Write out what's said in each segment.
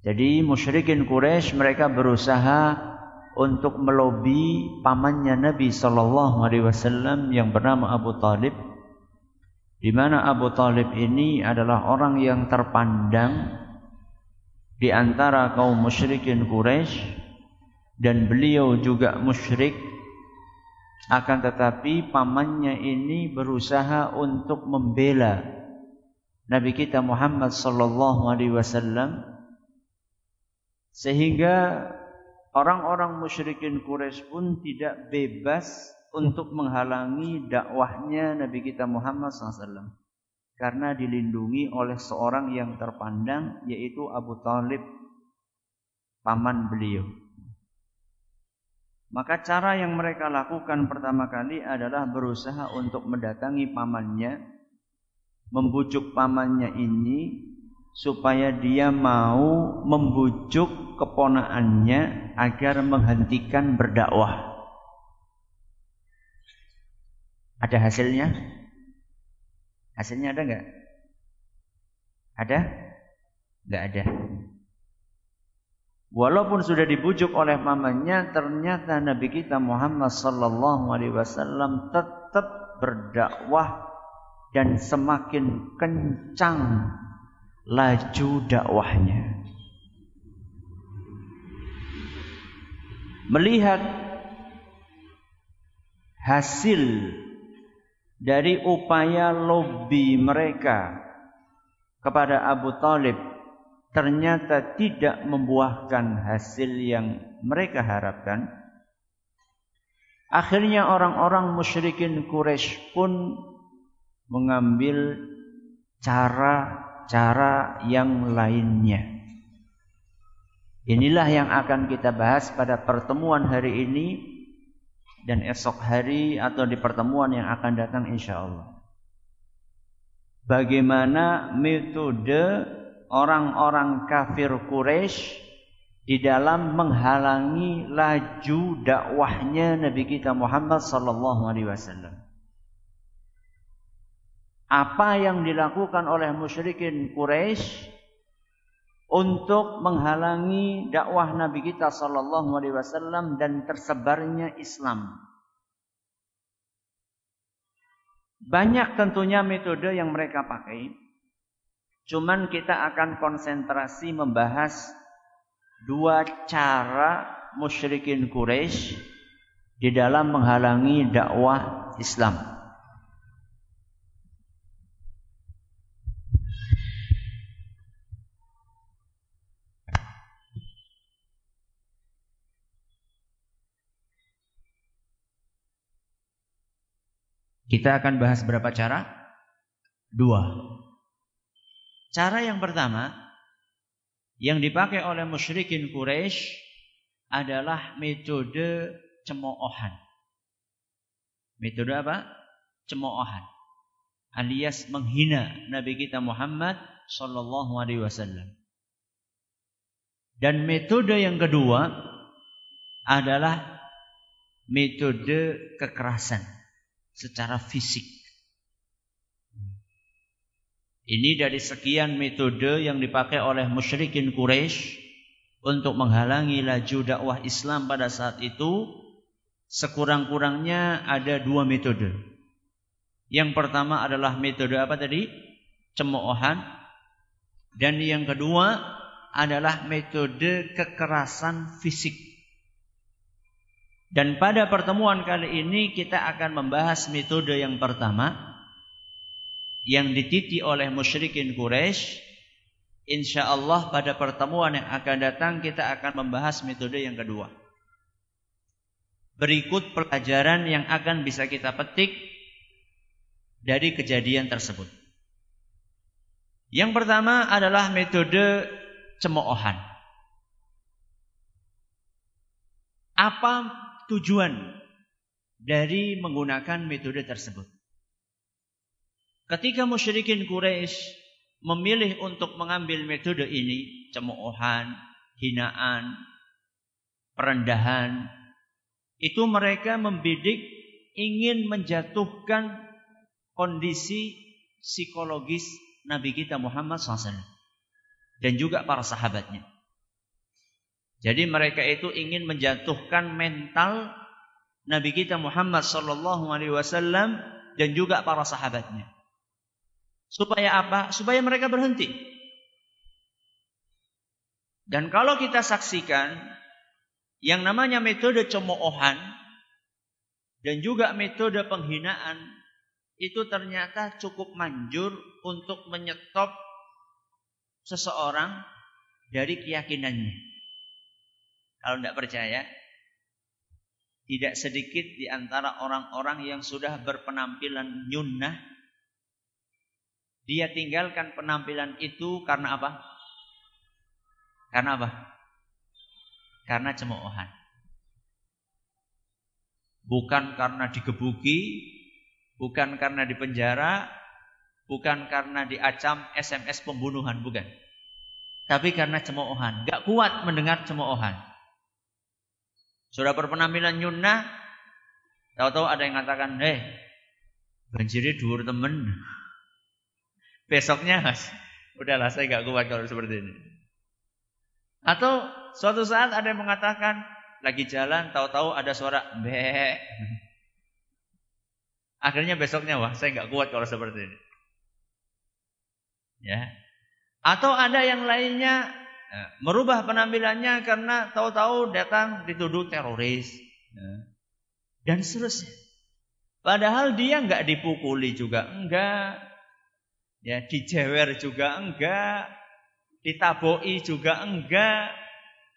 Jadi musyrikin Quraisy mereka berusaha untuk melobi pamannya Nabi Shallallahu Alaihi Wasallam yang bernama Abu Talib, di mana Abu Talib ini adalah orang yang terpandang di antara kaum musyrikin Quraisy dan beliau juga musyrik. Akan tetapi pamannya ini berusaha untuk membela Nabi kita Muhammad sallallahu alaihi wasallam sehingga orang-orang musyrikin Quraisy pun tidak bebas untuk menghalangi dakwahnya Nabi kita Muhammad SAW karena dilindungi oleh seorang yang terpandang yaitu Abu Talib paman beliau. Maka cara yang mereka lakukan pertama kali adalah berusaha untuk mendatangi pamannya, membujuk pamannya ini supaya dia mau membujuk keponaannya agar menghentikan berdakwah. Ada hasilnya? Hasilnya ada nggak? Ada? Nggak ada. Walaupun sudah dibujuk oleh mamanya, ternyata Nabi kita Muhammad sallallahu alaihi wasallam tetap berdakwah dan semakin kencang laju dakwahnya. Melihat hasil dari upaya lobby mereka kepada Abu Talib ternyata tidak membuahkan hasil yang mereka harapkan. Akhirnya orang-orang musyrikin Quraisy pun mengambil cara cara yang lainnya. Inilah yang akan kita bahas pada pertemuan hari ini dan esok hari atau di pertemuan yang akan datang insya Allah. Bagaimana metode orang-orang kafir Quraisy di dalam menghalangi laju dakwahnya Nabi kita Muhammad sallallahu alaihi wasallam apa yang dilakukan oleh musyrikin Quraisy untuk menghalangi dakwah Nabi kita sallallahu alaihi wasallam dan tersebarnya Islam. Banyak tentunya metode yang mereka pakai. Cuman kita akan konsentrasi membahas dua cara musyrikin Quraisy di dalam menghalangi dakwah Islam. Kita akan bahas berapa cara? Dua. Cara yang pertama yang dipakai oleh musyrikin Quraisy adalah metode cemoohan. Metode apa? Cemoohan. Alias menghina Nabi kita Muhammad sallallahu alaihi wasallam. Dan metode yang kedua adalah metode kekerasan secara fisik. Ini dari sekian metode yang dipakai oleh musyrikin Quraisy untuk menghalangi laju dakwah Islam pada saat itu. Sekurang-kurangnya ada dua metode. Yang pertama adalah metode apa tadi? Cemoohan. Dan yang kedua adalah metode kekerasan fisik. Dan pada pertemuan kali ini kita akan membahas metode yang pertama yang dititi oleh musyrikin Quraisy. Insya Allah pada pertemuan yang akan datang kita akan membahas metode yang kedua. Berikut pelajaran yang akan bisa kita petik dari kejadian tersebut. Yang pertama adalah metode cemoohan. Apa tujuan dari menggunakan metode tersebut. Ketika musyrikin Quraisy memilih untuk mengambil metode ini, cemoohan, hinaan, perendahan, itu mereka membidik ingin menjatuhkan kondisi psikologis Nabi kita Muhammad SAW dan juga para sahabatnya. Jadi mereka itu ingin menjatuhkan mental Nabi kita Muhammad sallallahu alaihi wasallam dan juga para sahabatnya. Supaya apa? Supaya mereka berhenti. Dan kalau kita saksikan yang namanya metode cemoohan dan juga metode penghinaan itu ternyata cukup manjur untuk menyetop seseorang dari keyakinannya. Kalau tidak percaya, tidak sedikit di antara orang-orang yang sudah berpenampilan nyunnah, dia tinggalkan penampilan itu karena apa? Karena apa? Karena cemoohan. Bukan karena digebuki, bukan karena dipenjara, bukan karena diacam SMS pembunuhan, bukan. Tapi karena cemoohan. Gak kuat mendengar cemoohan. Sudah berpenampilan nyunnah, tahu-tahu ada yang mengatakan, eh, banjiri dua temen. Besoknya, udahlah saya gak kuat kalau seperti ini. Atau suatu saat ada yang mengatakan, lagi jalan, tahu-tahu ada suara be. Akhirnya besoknya, wah saya gak kuat kalau seperti ini. Ya. Atau ada yang lainnya ya, merubah penampilannya karena tahu-tahu datang dituduh teroris. Ya. Dan seterusnya. Padahal dia nggak dipukuli juga enggak. Ya, dijewer juga enggak. Ditaboi juga enggak.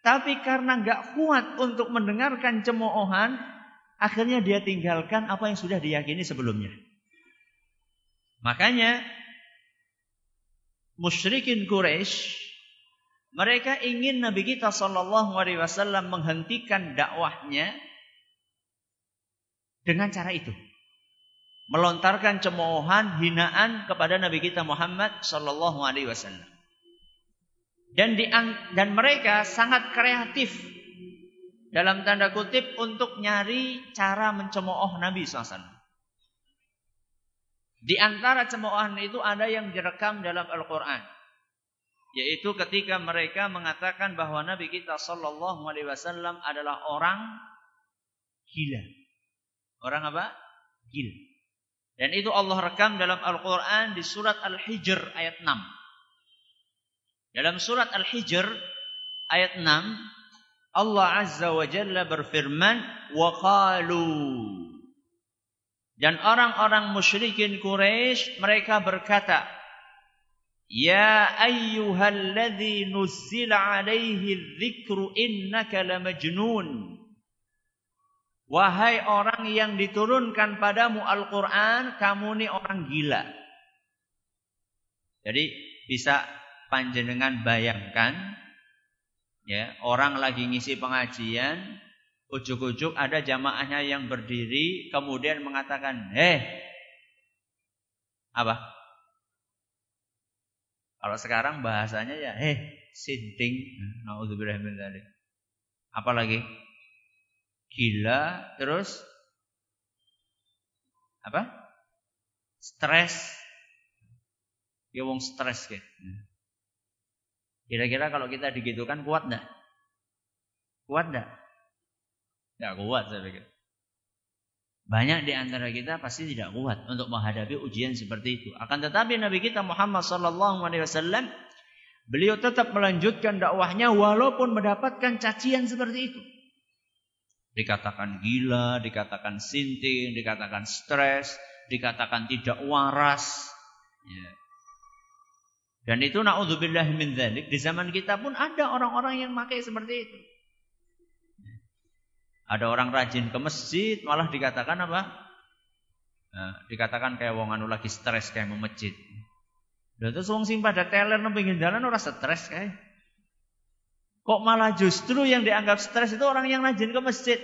Tapi karena enggak kuat untuk mendengarkan cemoohan, akhirnya dia tinggalkan apa yang sudah diyakini sebelumnya. Makanya musyrikin Quraisy mereka ingin Nabi kita Shallallahu Alaihi Wasallam menghentikan dakwahnya dengan cara itu, melontarkan cemoohan, hinaan kepada Nabi kita Muhammad Shallallahu Alaihi Wasallam. Dan di, dan mereka sangat kreatif dalam tanda kutip untuk nyari cara mencemooh Nabi SAW. Di antara cemoohan itu ada yang direkam dalam Al-Quran. Yaitu ketika mereka mengatakan bahwa Nabi kita Sallallahu Alaihi Wasallam adalah orang gila. Orang apa? Gila. Dan itu Allah rekam dalam Al-Quran di surat Al-Hijr ayat 6. Dalam surat Al-Hijr ayat 6 Allah Azza wa Jalla berfirman qalu dan orang-orang musyrikin Quraisy mereka berkata, Ya ayyuhalladzi nuzzila alaihi dzikru innaka lamajnun. Wahai orang yang diturunkan padamu Al-Qur'an, kamu ini orang gila. Jadi bisa panjenengan bayangkan ya, orang lagi ngisi pengajian, Ujuk-ujuk ada jamaahnya yang berdiri kemudian mengatakan, "Eh, apa?" Kalau sekarang bahasanya ya, "Eh, sinting." Nauzubillah min dzalik. Apalagi? Gila, terus apa? Stres. Ya wong stres ke. Kira-kira kalau kita digitukan kuat enggak? Kuat enggak? Tidak kuat saya pikir. Banyak di antara kita pasti tidak kuat untuk menghadapi ujian seperti itu. Akan tetapi Nabi kita Muhammad sallallahu alaihi wasallam beliau tetap melanjutkan dakwahnya walaupun mendapatkan cacian seperti itu. Dikatakan gila, dikatakan sinting, dikatakan stres, dikatakan tidak waras. Ya. Dan itu naudzubillah min dzalik di zaman kita pun ada orang-orang yang pakai seperti itu. Ada orang rajin ke masjid malah dikatakan apa? Nah, dikatakan kayak wong anu lagi stres kayak mau masjid. Dan terus wong sing pada teler nang pinggir jalan ora stres kayak. Kok malah justru yang dianggap stres itu orang yang rajin ke masjid.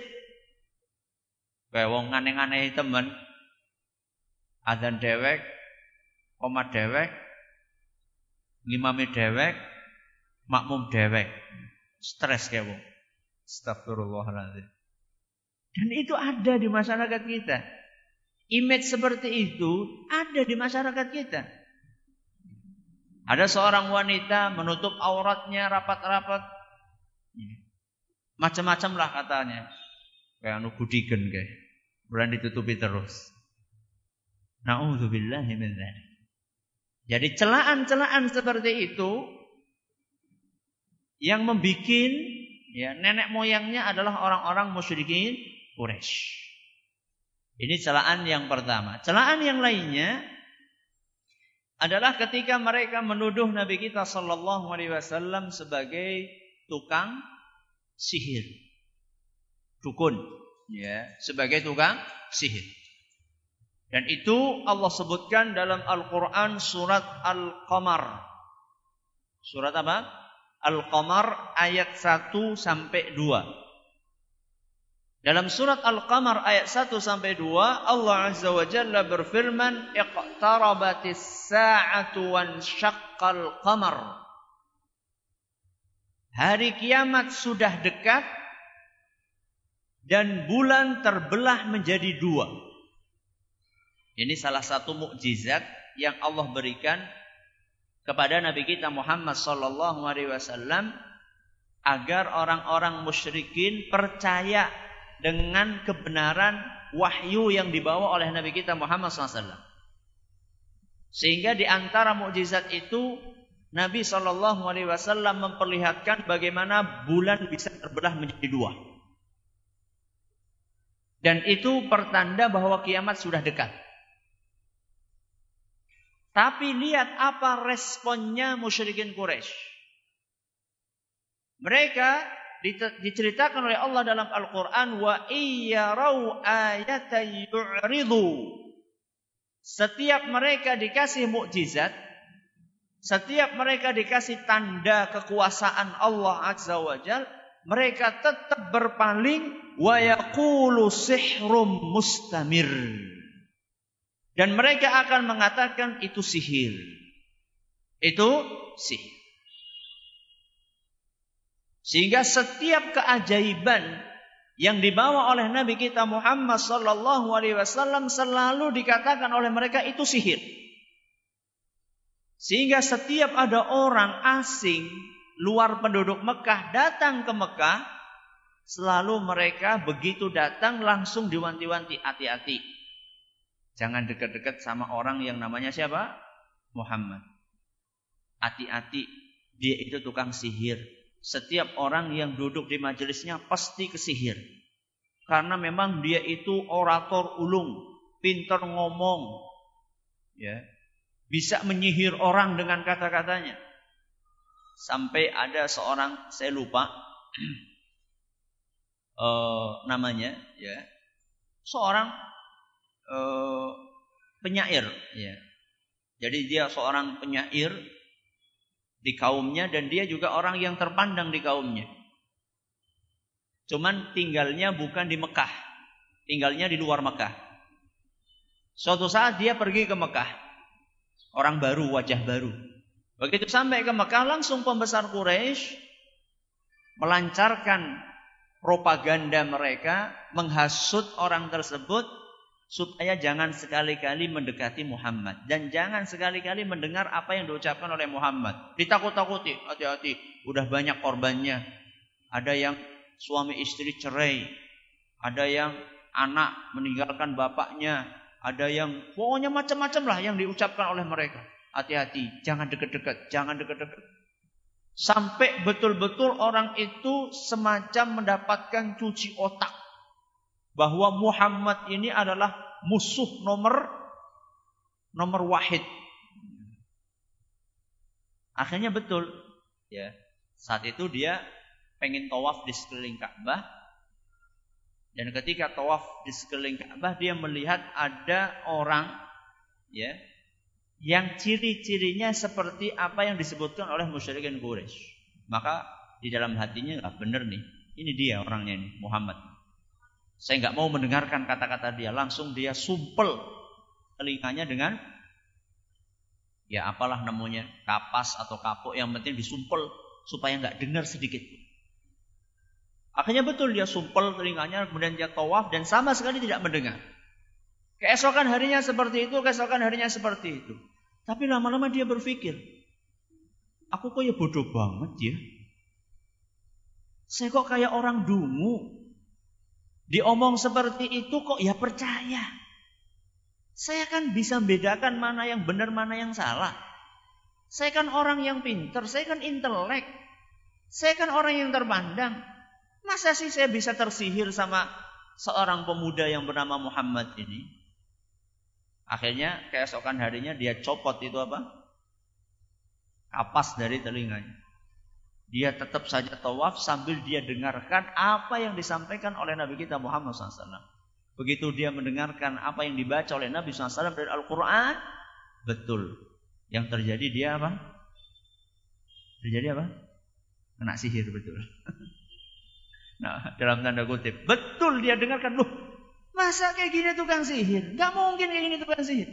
Kayak wong aneh-aneh temen. Adzan dewek, komat dewek, ngimami dewek, makmum dewek. Stres kayak wong. Astagfirullahaladzim. Dan itu ada di masyarakat kita. Image seperti itu ada di masyarakat kita. Ada seorang wanita menutup auratnya rapat-rapat. Macam-macam lah katanya. Kayak anu kayak. Bulan ditutupi terus. Nauzubillahi min Jadi celaan-celaan seperti itu yang membuat ya nenek moyangnya adalah orang-orang musyrikin Quraisy. Ini celaan yang pertama. Celaan yang lainnya adalah ketika mereka menuduh Nabi kita Shallallahu Alaihi Wasallam sebagai tukang sihir, dukun, ya, sebagai tukang sihir. Dan itu Allah sebutkan dalam Al-Quran surat Al-Qamar. Surat apa? Al-Qamar ayat 1 sampai 2. Dalam surat Al-Qamar ayat 1 sampai 2 Allah Azza wa Jalla berfirman iqtarabatis sa'atu wan syaqqal qamar Hari kiamat sudah dekat dan bulan terbelah menjadi dua. Ini salah satu mukjizat yang Allah berikan kepada Nabi kita Muhammad wasallam agar orang-orang musyrikin percaya dengan kebenaran wahyu yang dibawa oleh Nabi kita Muhammad SAW. Sehingga di antara mukjizat itu Nabi Shallallahu Alaihi Wasallam memperlihatkan bagaimana bulan bisa terbelah menjadi dua. Dan itu pertanda bahwa kiamat sudah dekat. Tapi lihat apa responnya musyrikin Quraisy. Mereka diceritakan oleh Allah dalam Al-Quran wa iyyarau yu'ridu. Setiap mereka dikasih mukjizat setiap mereka dikasih tanda kekuasaan Allah Azza wa Jal mereka tetap berpaling wa yaqulu sihrum mustamir. Dan mereka akan mengatakan itu sihir. Itu sihir sehingga setiap keajaiban yang dibawa oleh Nabi kita Muhammad sallallahu alaihi wasallam selalu dikatakan oleh mereka itu sihir. Sehingga setiap ada orang asing luar penduduk Mekah datang ke Mekah, selalu mereka begitu datang langsung diwanti-wanti hati-hati. Jangan dekat-dekat sama orang yang namanya siapa? Muhammad. Hati-hati, dia itu tukang sihir setiap orang yang duduk di majelisnya pasti kesihir. Karena memang dia itu orator ulung, pintar ngomong. Ya. Bisa menyihir orang dengan kata-katanya. Sampai ada seorang, saya lupa uh, namanya, ya. Seorang uh, penyair, ya. Jadi dia seorang penyair di kaumnya dan dia juga orang yang terpandang di kaumnya. Cuman tinggalnya bukan di Mekah, tinggalnya di luar Mekah. Suatu saat dia pergi ke Mekah, orang baru, wajah baru. Begitu sampai ke Mekah, langsung pembesar Quraisy melancarkan propaganda mereka, menghasut orang tersebut supaya jangan sekali-kali mendekati Muhammad dan jangan sekali-kali mendengar apa yang diucapkan oleh Muhammad. Ditakut-takuti, hati-hati, udah banyak korbannya. Ada yang suami istri cerai, ada yang anak meninggalkan bapaknya, ada yang pokoknya macam-macam lah yang diucapkan oleh mereka. Hati-hati, jangan dekat-dekat, jangan dekat-dekat. Sampai betul-betul orang itu semacam mendapatkan cuci otak bahwa Muhammad ini adalah musuh nomor nomor wahid. Akhirnya betul, ya. Saat itu dia pengen tawaf di sekeliling Ka'bah dan ketika tawaf di sekeliling Ka'bah dia melihat ada orang ya yang ciri-cirinya seperti apa yang disebutkan oleh musyrikin Quraisy. Maka di dalam hatinya ah benar nih, ini dia orangnya ini Muhammad. Saya nggak mau mendengarkan kata-kata dia. Langsung dia sumpel telinganya dengan ya apalah namanya kapas atau kapuk yang penting disumpel supaya nggak dengar sedikit. Akhirnya betul dia sumpel telinganya kemudian dia tawaf dan sama sekali tidak mendengar. Keesokan harinya seperti itu, keesokan harinya seperti itu. Tapi lama-lama dia berpikir, aku kok ya bodoh banget ya. Saya kok kayak orang dungu. Diomong seperti itu kok ya percaya. Saya kan bisa bedakan mana yang benar, mana yang salah. Saya kan orang yang pinter, saya kan intelek. Saya kan orang yang terpandang. Masa sih saya bisa tersihir sama seorang pemuda yang bernama Muhammad ini? Akhirnya keesokan harinya dia copot itu apa? Kapas dari telinganya. Dia tetap saja tawaf sambil dia dengarkan apa yang disampaikan oleh Nabi kita Muhammad SAW. Begitu dia mendengarkan apa yang dibaca oleh Nabi SAW dari Al-Quran, betul. Yang terjadi dia apa? Terjadi apa? Kena sihir betul. nah, dalam tanda kutip. Betul dia dengarkan. Loh, masa kayak gini tukang sihir? Gak mungkin kayak gini tukang sihir.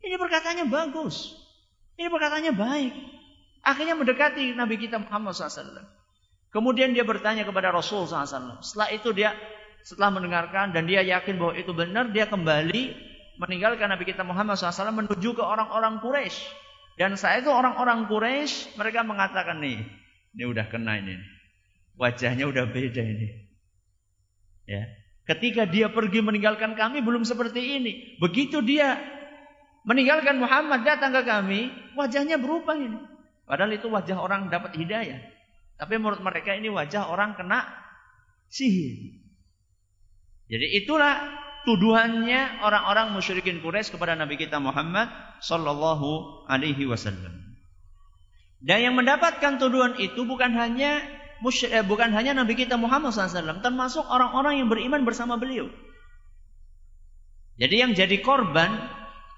Ini perkataannya bagus. Ini perkataannya baik. Akhirnya mendekati Nabi kita Muhammad SAW. Kemudian dia bertanya kepada Rasul SAW. Setelah itu dia setelah mendengarkan dan dia yakin bahwa itu benar, dia kembali meninggalkan Nabi kita Muhammad SAW menuju ke orang-orang Quraisy. Dan saat itu orang-orang Quraisy mereka mengatakan nih, ini udah kena ini, wajahnya udah beda ini. Ya, ketika dia pergi meninggalkan kami belum seperti ini. Begitu dia meninggalkan Muhammad datang ke kami, wajahnya berubah ini. Padahal itu wajah orang dapat hidayah. Tapi menurut mereka ini wajah orang kena sihir. Jadi itulah tuduhannya orang-orang musyrikin Quraisy kepada Nabi kita Muhammad sallallahu alaihi wasallam. Dan yang mendapatkan tuduhan itu bukan hanya eh, bukan hanya Nabi kita Muhammad SAW, termasuk orang-orang yang beriman bersama beliau. Jadi yang jadi korban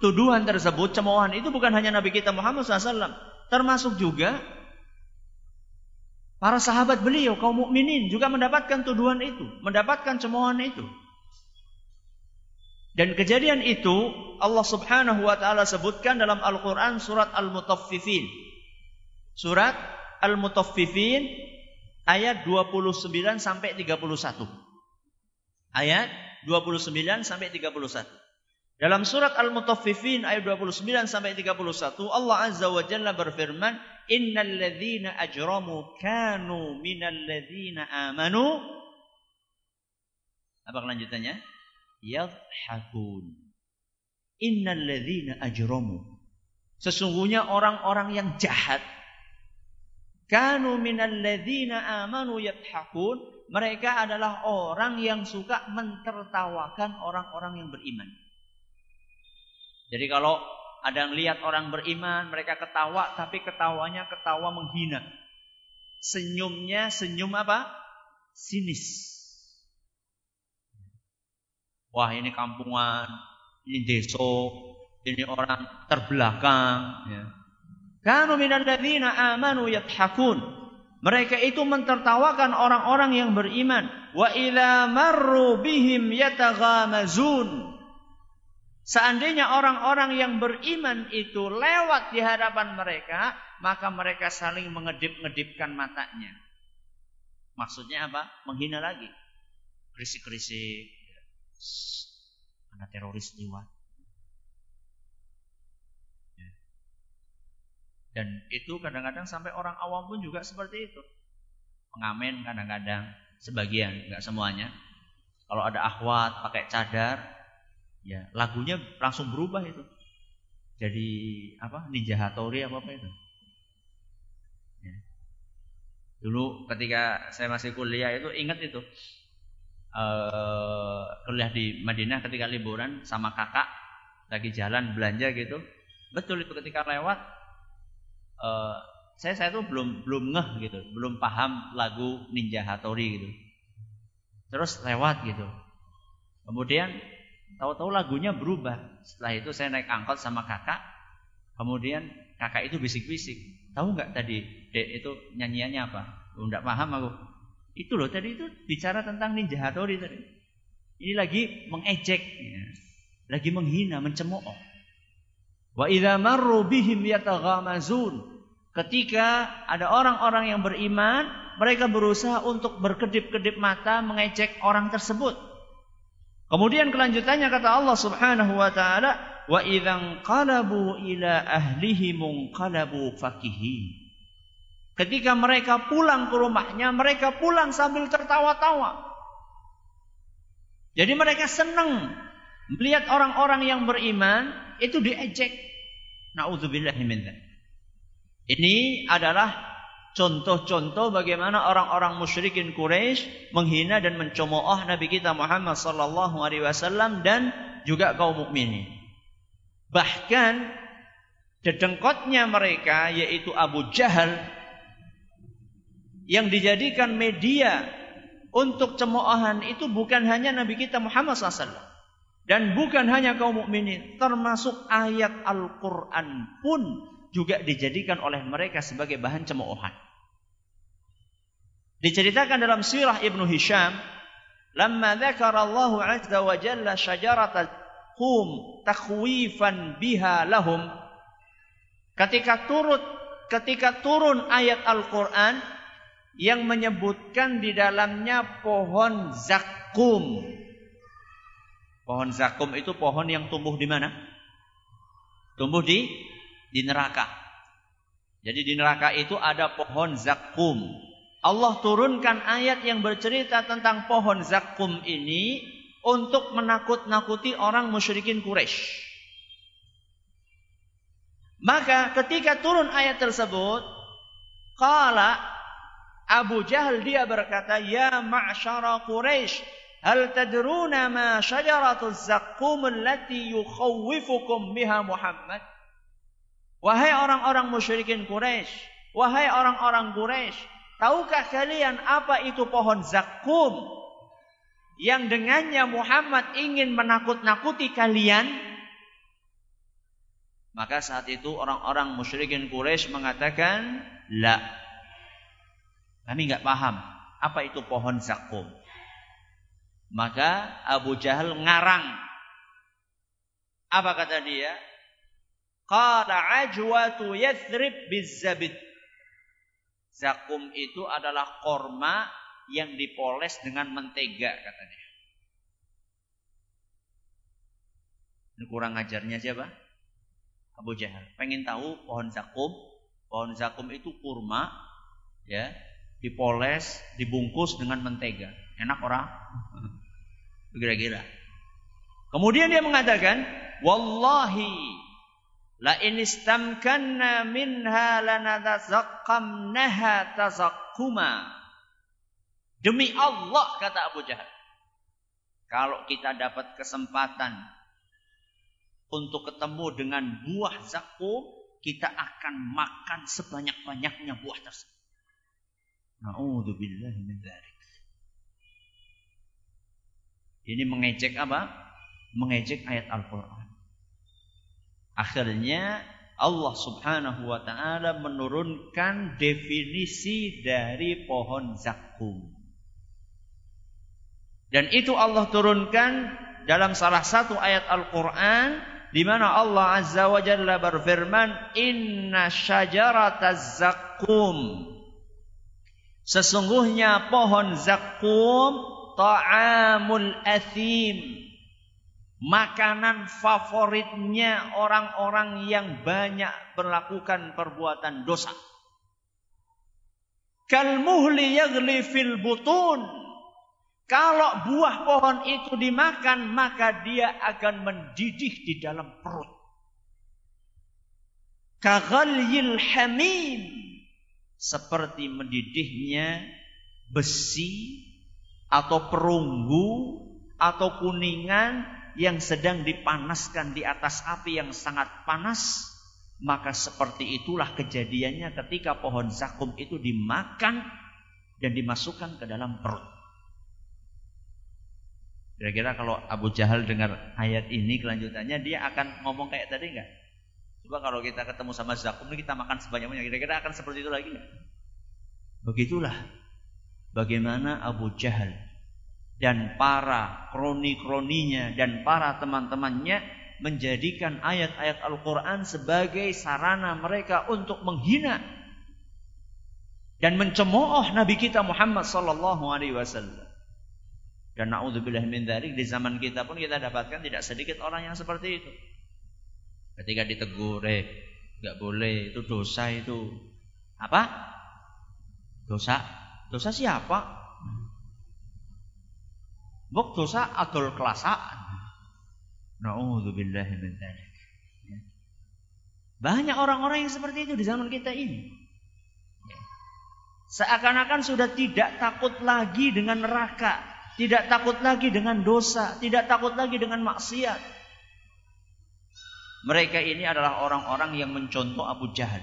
tuduhan tersebut, cemoohan itu bukan hanya Nabi kita Muhammad SAW, Termasuk juga para sahabat beliau kaum mukminin juga mendapatkan tuduhan itu, mendapatkan cemoohan itu. Dan kejadian itu Allah Subhanahu wa taala sebutkan dalam Al-Qur'an surat Al-Mutaffifin. Surat Al-Mutaffifin ayat 29 sampai 31. Ayat 29 sampai 31. Dalam surat Al-Mutaffifin ayat 29 sampai 31 Allah Azza wa Jalla berfirman, "Innal ladzina ajramu kanu minal ladzina amanu" Apa kelanjutannya? Yadhakun. Innal ladzina ajramu. Sesungguhnya orang-orang yang jahat kanu minal ladzina amanu yadhakun. Mereka adalah orang yang suka mentertawakan orang-orang yang beriman. Jadi kalau ada yang lihat orang beriman, mereka ketawa, tapi ketawanya ketawa menghina. Senyumnya senyum apa? Sinis. Wah ini kampungan, ini deso, ini orang terbelakang. Ya. Kanu minal ladzina amanu yathakun. Mereka itu mentertawakan orang-orang yang beriman. Wa idza marru bihim yataghamazun. Seandainya orang-orang yang beriman itu lewat di hadapan mereka, maka mereka saling mengedip-ngedipkan matanya. Maksudnya apa? Menghina lagi. Krisik-krisik. Ada teroris lewat. Ya. Dan itu kadang-kadang sampai orang awam pun juga seperti itu. Pengamen kadang-kadang. Sebagian, nggak semuanya. Kalau ada akhwat pakai cadar, ya lagunya langsung berubah itu. Jadi apa ninja hatori apa apa itu. Ya. dulu ketika saya masih kuliah itu ingat itu. Uh, kuliah di Madinah ketika liburan sama kakak lagi jalan belanja gitu. Betul itu ketika lewat uh, saya saya tuh belum belum ngeh gitu. Belum paham lagu Ninja Hatori gitu. Terus lewat gitu. Kemudian Tahu-tahu lagunya berubah. Setelah itu saya naik angkot sama kakak. Kemudian kakak itu bisik-bisik. Tahu nggak tadi dek itu nyanyiannya apa? Enggak paham aku. Itu loh tadi itu bicara tentang Ninja Hattori tadi. Ini lagi mengejek, ya. lagi menghina, mencemooh. Wa idza marru bihim yataghamazun. Ketika ada orang-orang yang beriman, mereka berusaha untuk berkedip-kedip mata mengejek orang tersebut. Kemudian kelanjutannya kata Allah Subhanahu wa taala, "Wa idzan qalabu ila ahlihim qalabu fakihi." Ketika mereka pulang ke rumahnya, mereka pulang sambil tertawa-tawa. Jadi mereka senang melihat orang-orang yang beriman itu diejek. Nauzubillahi min Ini adalah contoh-contoh bagaimana orang-orang musyrikin Quraisy menghina dan mencemooh Nabi kita Muhammad sallallahu alaihi wasallam dan juga kaum mukminin. Bahkan dedengkotnya mereka yaitu Abu Jahal yang dijadikan media untuk cemoohan itu bukan hanya Nabi kita Muhammad SAW dan bukan hanya kaum mukminin, termasuk ayat Al-Qur'an pun juga dijadikan oleh mereka sebagai bahan cemoohan. Diceritakan dalam sirah Ibnu Hisham, "Lamma dzakara Allah 'azza wa jalla syajarata qum takhwifan biha lahum." Ketika turut ketika turun ayat Al-Qur'an yang menyebutkan di dalamnya pohon zakum. Pohon zakum itu pohon yang tumbuh di mana? Tumbuh di di neraka. Jadi di neraka itu ada pohon zakum. Allah turunkan ayat yang bercerita tentang pohon zakum ini untuk menakut-nakuti orang musyrikin Quraisy. Maka ketika turun ayat tersebut, kala Abu Jahal dia berkata, "Ya ma'syara Quraisy, hal tadruna ma syajaratu zaqqum allati yukhawwifukum biha Muhammad?" Wahai orang-orang musyrikin Quraisy, wahai orang-orang Quraisy, tahukah kalian apa itu pohon zakum yang dengannya Muhammad ingin menakut-nakuti kalian? Maka saat itu orang-orang musyrikin Quraisy mengatakan, "La." Kami nggak paham apa itu pohon zakum. Maka Abu Jahal ngarang. Apa kata dia? Qala ajwatu yathrib bizzabit. Zakum itu adalah korma yang dipoles dengan mentega katanya. Ini kurang ajarnya siapa? Abu Jahal. Pengen tahu pohon zakum? Pohon zakum itu kurma, ya, dipoles, dibungkus dengan mentega. Enak orang? Kira-kira. Kemudian dia mengatakan, Wallahi la in istamkanna minha lanatazaqqamnaha tazakkuma. Demi Allah kata Abu Jahal. Kalau kita dapat kesempatan untuk ketemu dengan buah zakum, kita akan makan sebanyak-banyaknya buah tersebut. Na'udzubillah min dzalik. Ini mengejek apa? Mengejek ayat Al-Qur'an. Akhirnya Allah Subhanahu wa taala menurunkan definisi dari pohon zakum. Dan itu Allah turunkan dalam salah satu ayat Al-Qur'an di mana Allah Azza wa Jalla berfirman, "Inna syajarataz zakum" Sesungguhnya pohon zakum ta'amul athim. Makanan favoritnya orang-orang yang banyak melakukan perbuatan dosa. Kalmuhli yagli fil butun. Kalau buah pohon itu dimakan, maka dia akan mendidih di dalam perut. Kaghalyil hamim seperti mendidihnya besi atau perunggu atau kuningan yang sedang dipanaskan di atas api yang sangat panas maka seperti itulah kejadiannya ketika pohon zakum itu dimakan dan dimasukkan ke dalam perut. Kira-kira kalau Abu Jahal dengar ayat ini kelanjutannya dia akan ngomong kayak tadi enggak? Coba kalau kita ketemu sama zakum ini kita makan sebanyak-banyaknya, kira-kira akan seperti itu lagi enggak? Begitulah bagaimana Abu Jahal dan para kroni-kroninya dan para teman-temannya menjadikan ayat-ayat Al-Quran sebagai sarana mereka untuk menghina dan mencemooh Nabi kita Muhammad sallallahu alaihi wasallam. Dan naudzubillah min di zaman kita pun kita dapatkan tidak sedikit orang yang seperti itu. Ketika ditegur, eh, nggak boleh, itu dosa itu. Apa? Dosa? Dosa siapa? Buk dosa adol kelasaan. Na'udzubillahi min dzalik. Ya. Banyak orang-orang yang seperti itu di zaman kita ini. Ya. Seakan-akan sudah tidak takut lagi dengan neraka, tidak takut lagi dengan dosa, tidak takut lagi dengan maksiat. Mereka ini adalah orang-orang yang mencontoh Abu Jahal.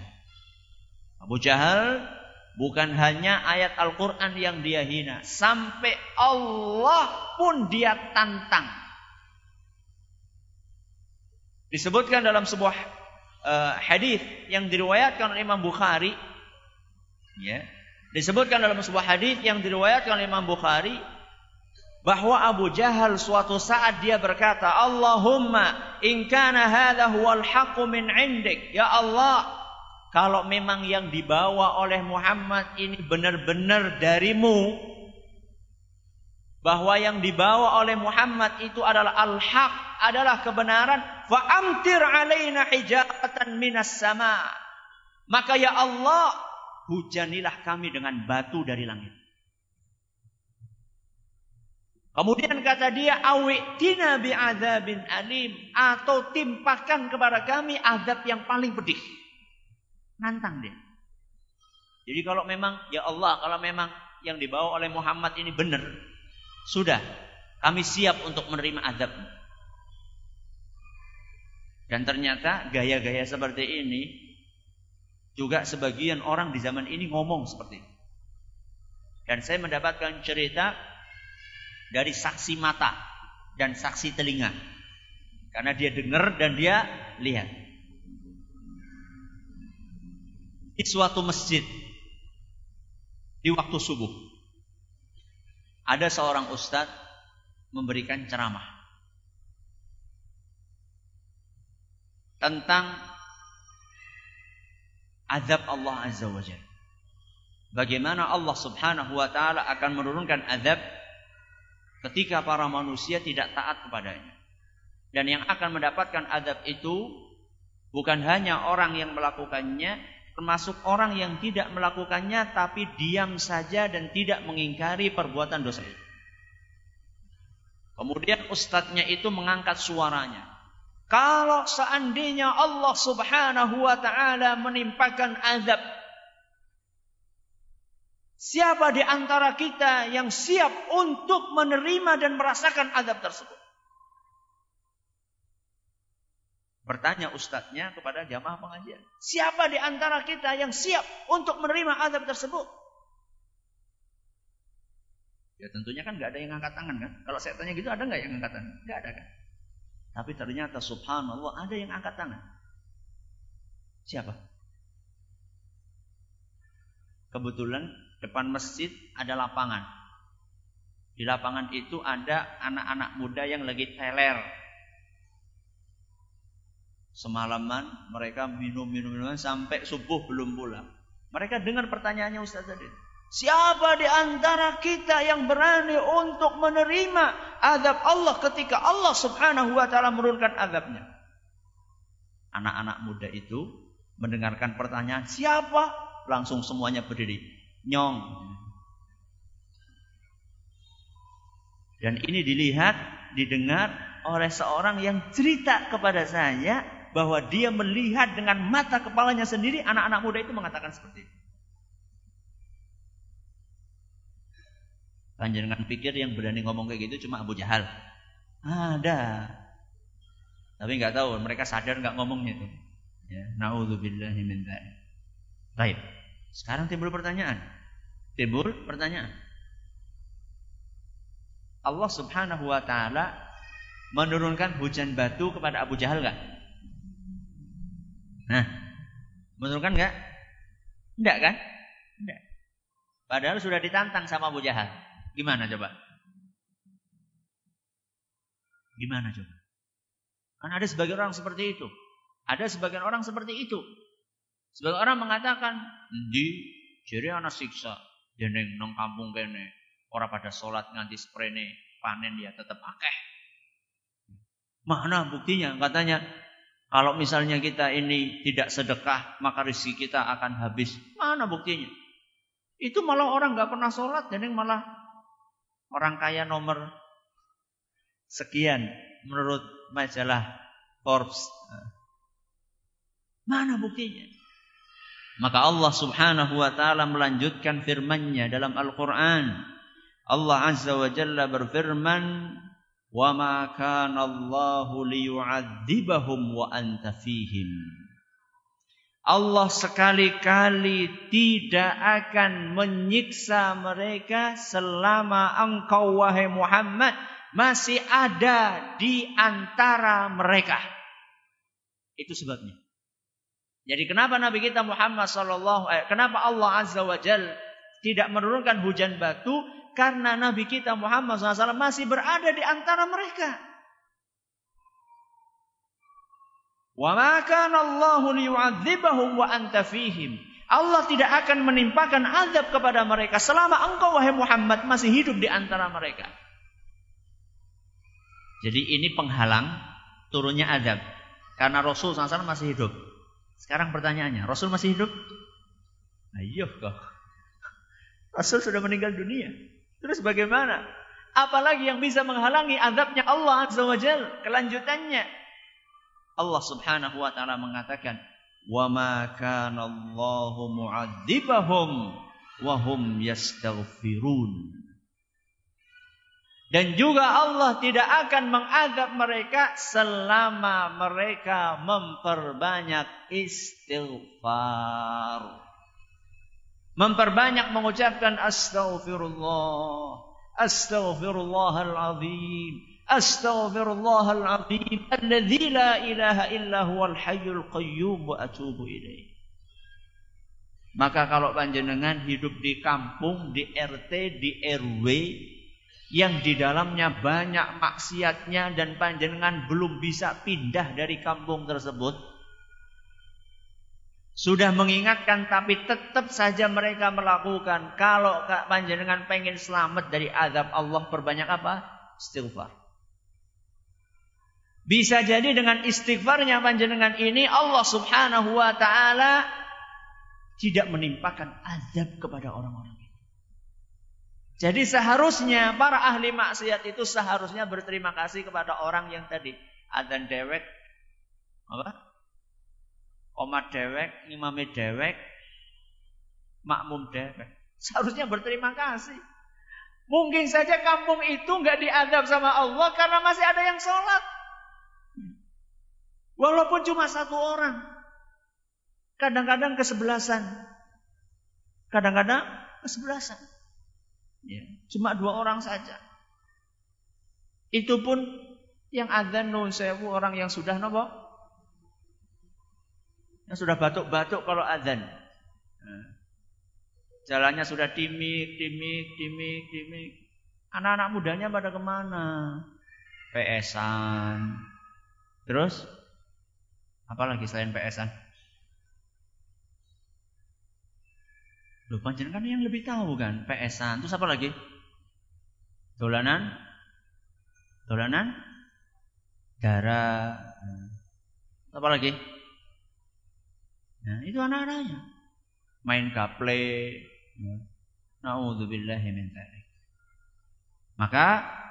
Abu Jahal Bukan hanya ayat Al-Quran yang dia hina. Sampai Allah pun dia tantang. Disebutkan dalam sebuah uh, hadis yang diriwayatkan oleh Imam Bukhari. Ya, disebutkan dalam sebuah hadis yang diriwayatkan oleh Imam Bukhari bahwa Abu Jahal suatu saat dia berkata, Allahumma in kana hadha huwal haqqu min indik. Ya Allah, kalau memang yang dibawa oleh Muhammad ini benar-benar darimu, bahwa yang dibawa oleh Muhammad itu adalah al-haq, adalah kebenaran, fa'amtir alaina hijatan minas sama. Maka ya Allah, hujanilah kami dengan batu dari langit. Kemudian kata dia, awitina bi'adzabin alim. Atau timpakan kepada kami azab yang paling pedih. Nantang dia. Jadi kalau memang ya Allah, kalau memang yang dibawa oleh Muhammad ini benar, sudah kami siap untuk menerima azab. Dan ternyata gaya-gaya seperti ini juga sebagian orang di zaman ini ngomong seperti ini. Dan saya mendapatkan cerita dari saksi mata dan saksi telinga. Karena dia dengar dan dia lihat. Di suatu masjid di waktu subuh. Ada seorang ustadz memberikan ceramah tentang azab Allah Azza wa Jalla. Bagaimana Allah Subhanahu wa taala akan menurunkan azab ketika para manusia tidak taat kepadanya. Dan yang akan mendapatkan azab itu bukan hanya orang yang melakukannya, termasuk orang yang tidak melakukannya tapi diam saja dan tidak mengingkari perbuatan dosa itu. Kemudian ustadznya itu mengangkat suaranya. Kalau seandainya Allah subhanahu wa ta'ala menimpakan azab. Siapa di antara kita yang siap untuk menerima dan merasakan azab tersebut? Bertanya ustadznya kepada jamaah pengajian. Siapa di antara kita yang siap untuk menerima azab tersebut? Ya tentunya kan nggak ada yang angkat tangan kan. Kalau saya tanya gitu ada nggak yang angkat tangan? Nggak ada kan. Tapi ternyata subhanallah ada yang angkat tangan. Siapa? Kebetulan depan masjid ada lapangan. Di lapangan itu ada anak-anak muda yang lagi teler Semalaman mereka minum-minum sampai subuh belum pulang. Mereka dengar pertanyaannya Ustaz tadi. Siapa di antara kita yang berani untuk menerima azab Allah ketika Allah Subhanahu wa taala menurunkan azabnya? Anak-anak muda itu mendengarkan pertanyaan, "Siapa?" Langsung semuanya berdiri. Nyong. Dan ini dilihat, didengar oleh seorang yang cerita kepada saya bahwa dia melihat dengan mata kepalanya sendiri anak-anak muda itu mengatakan seperti itu. Panjenengan pikir yang berani ngomong kayak gitu cuma Abu Jahal. Ada. Tapi nggak tahu mereka sadar nggak ngomongnya itu. Ya, naudzubillahi min Baik. Sekarang timbul pertanyaan. Timbul pertanyaan. Allah Subhanahu wa taala menurunkan hujan batu kepada Abu Jahal enggak? Nah, menurunkan enggak? Enggak kan? Enggak. Padahal sudah ditantang sama Abu Jahal. Gimana coba? Gimana coba? Kan ada sebagian orang seperti itu. Ada sebagian orang seperti itu. Sebagian orang mengatakan, di jadi anak siksa, jeneng nong kampung kene, orang pada sholat nganti sprene, panen dia tetap akeh. Mana buktinya? Katanya kalau misalnya kita ini tidak sedekah, maka rezeki kita akan habis. Mana buktinya? Itu malah orang nggak pernah sholat, jadi malah orang kaya nomor sekian menurut majalah Forbes. Mana buktinya? Maka Allah Subhanahu wa taala melanjutkan firman-Nya dalam Al-Qur'an. Allah Azza wa Jalla berfirman, Allah sekali-kali tidak akan menyiksa mereka selama engkau wahai Muhammad masih ada di antara mereka. Itu sebabnya. Jadi kenapa Nabi kita Muhammad sallallahu eh, kenapa Allah Azza wa Jal tidak menurunkan hujan batu? Karena Nabi kita Muhammad SAW masih berada di antara mereka. Wa. Allah tidak akan menimpakan azab kepada mereka selama engkau wahai Muhammad masih hidup di antara mereka. Jadi ini penghalang turunnya adab. Karena Rasul SAW masih hidup. Sekarang pertanyaannya, Rasul masih hidup? Ayo kok. Rasul sudah meninggal dunia. Terus bagaimana? Apalagi yang bisa menghalangi azabnya Allah Azza wa Jal, kelanjutannya. Allah Subhanahu wa taala mengatakan, "Wa ma Allahu mu'adzibahum wahum. Dan juga Allah tidak akan mengadab mereka selama mereka memperbanyak istighfar. Memperbanyak mengucapkan astaghfirullah. Astaghfirullahalazim. Astaghfirullahalazim. Alladzi la ilaha illa huwal hayyul qayyum wa atubu ilaih. Maka kalau panjenengan hidup di kampung, di RT, di RW, yang di dalamnya banyak maksiatnya dan panjenengan belum bisa pindah dari kampung tersebut. Sudah mengingatkan tapi tetap saja mereka melakukan. Kalau panjenengan pengen selamat dari azab Allah perbanyak apa? Istighfar. Bisa jadi dengan istighfarnya panjenengan ini Allah subhanahu wa ta'ala tidak menimpakan azab kepada orang-orang. Jadi seharusnya para ahli maksiat itu seharusnya berterima kasih kepada orang yang tadi adzan dewek apa? Omat dewek, imame dewek, makmum dewek. Seharusnya berterima kasih. Mungkin saja kampung itu nggak diadab sama Allah karena masih ada yang sholat. Walaupun cuma satu orang. Kadang-kadang kesebelasan. Kadang-kadang kesebelasan. Ya, cuma dua orang saja. Itu pun yang adzan nun sewu orang yang sudah nopo? Yang sudah batuk-batuk kalau adzan. Nah, jalannya sudah timik, timik, timik, timik. Anak-anak mudanya pada ke mana? PS-an. Terus? Apalagi selain PS-an? Loh panjenengan kan yang lebih tahu kan PSan. Terus apa lagi? Dolanan? Dolanan? Darah. Apa lagi? Nah, itu anak-anaknya. Main gaple. Ya. Nauzubillahi min Maka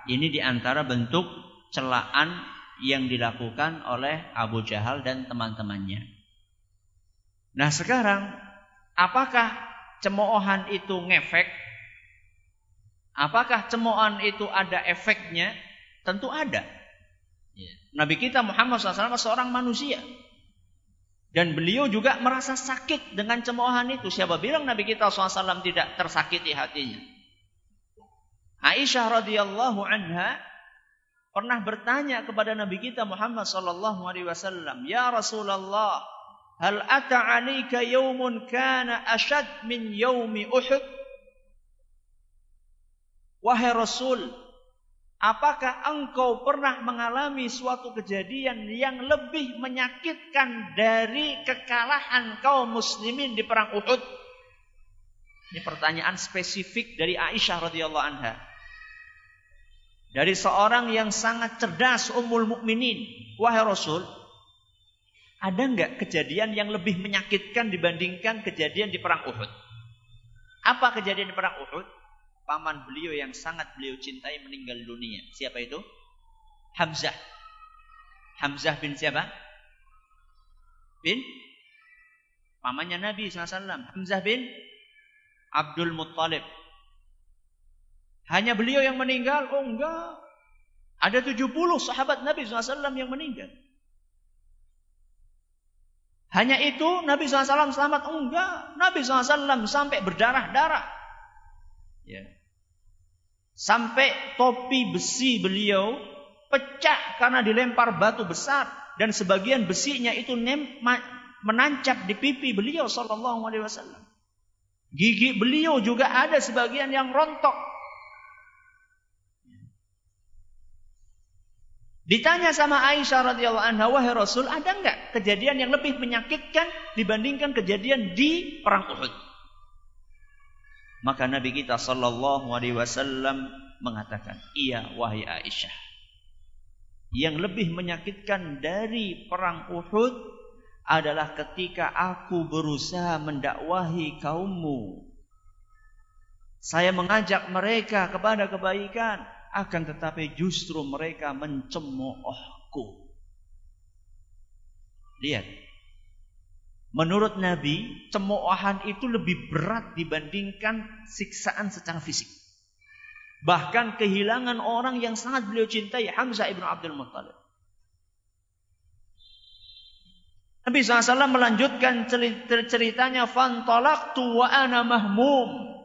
ini di antara bentuk celaan yang dilakukan oleh Abu Jahal dan teman-temannya. Nah sekarang apakah cemoohan itu ngefek? Apakah cemoohan itu ada efeknya? Tentu ada. Ya. Nabi kita Muhammad SAW seorang manusia. Dan beliau juga merasa sakit dengan cemoohan itu. Siapa bilang Nabi kita SAW tidak tersakiti hatinya? Aisyah radhiyallahu anha pernah bertanya kepada Nabi kita Muhammad sallallahu alaihi wasallam, "Ya Rasulullah, Hal ata alika yaumun kana ashad min yaumi Uhud? Wahai Rasul, apakah engkau pernah mengalami suatu kejadian yang lebih menyakitkan dari kekalahan kaum muslimin di perang Uhud? Ini pertanyaan spesifik dari Aisyah radhiyallahu anha. Dari seorang yang sangat cerdas Ummul Mukminin, wahai Rasul, ada nggak kejadian yang lebih menyakitkan dibandingkan kejadian di perang Uhud? Apa kejadian di perang Uhud? Paman beliau yang sangat beliau cintai meninggal dunia. Siapa itu? Hamzah. Hamzah bin siapa? Bin pamannya Nabi SAW. Hamzah bin Abdul Muttalib. Hanya beliau yang meninggal? Oh enggak. Ada 70 sahabat Nabi SAW yang meninggal. Hanya itu Nabi SAW selamat? Enggak. Nabi SAW sampai berdarah-darah. Ya. Sampai topi besi beliau pecah karena dilempar batu besar dan sebagian besinya itu menancap di pipi beliau sallallahu alaihi wasallam. Gigi beliau juga ada sebagian yang rontok Ditanya sama Aisyah radhiyallahu anha, wahai Rasul, ada enggak kejadian yang lebih menyakitkan dibandingkan kejadian di perang Uhud? Maka Nabi kita sallallahu alaihi wasallam mengatakan, "Iya wahai Aisyah. Yang lebih menyakitkan dari perang Uhud adalah ketika aku berusaha mendakwahi kaummu. Saya mengajak mereka kepada kebaikan, akan tetapi justru mereka mencemoohku. Lihat. Menurut Nabi, cemoohan itu lebih berat dibandingkan siksaan secara fisik. Bahkan kehilangan orang yang sangat beliau cintai, Hamzah ibnu Abdul Muttalib. Nabi SAW melanjutkan ceritanya, Fantolaktu wa ana mahmum.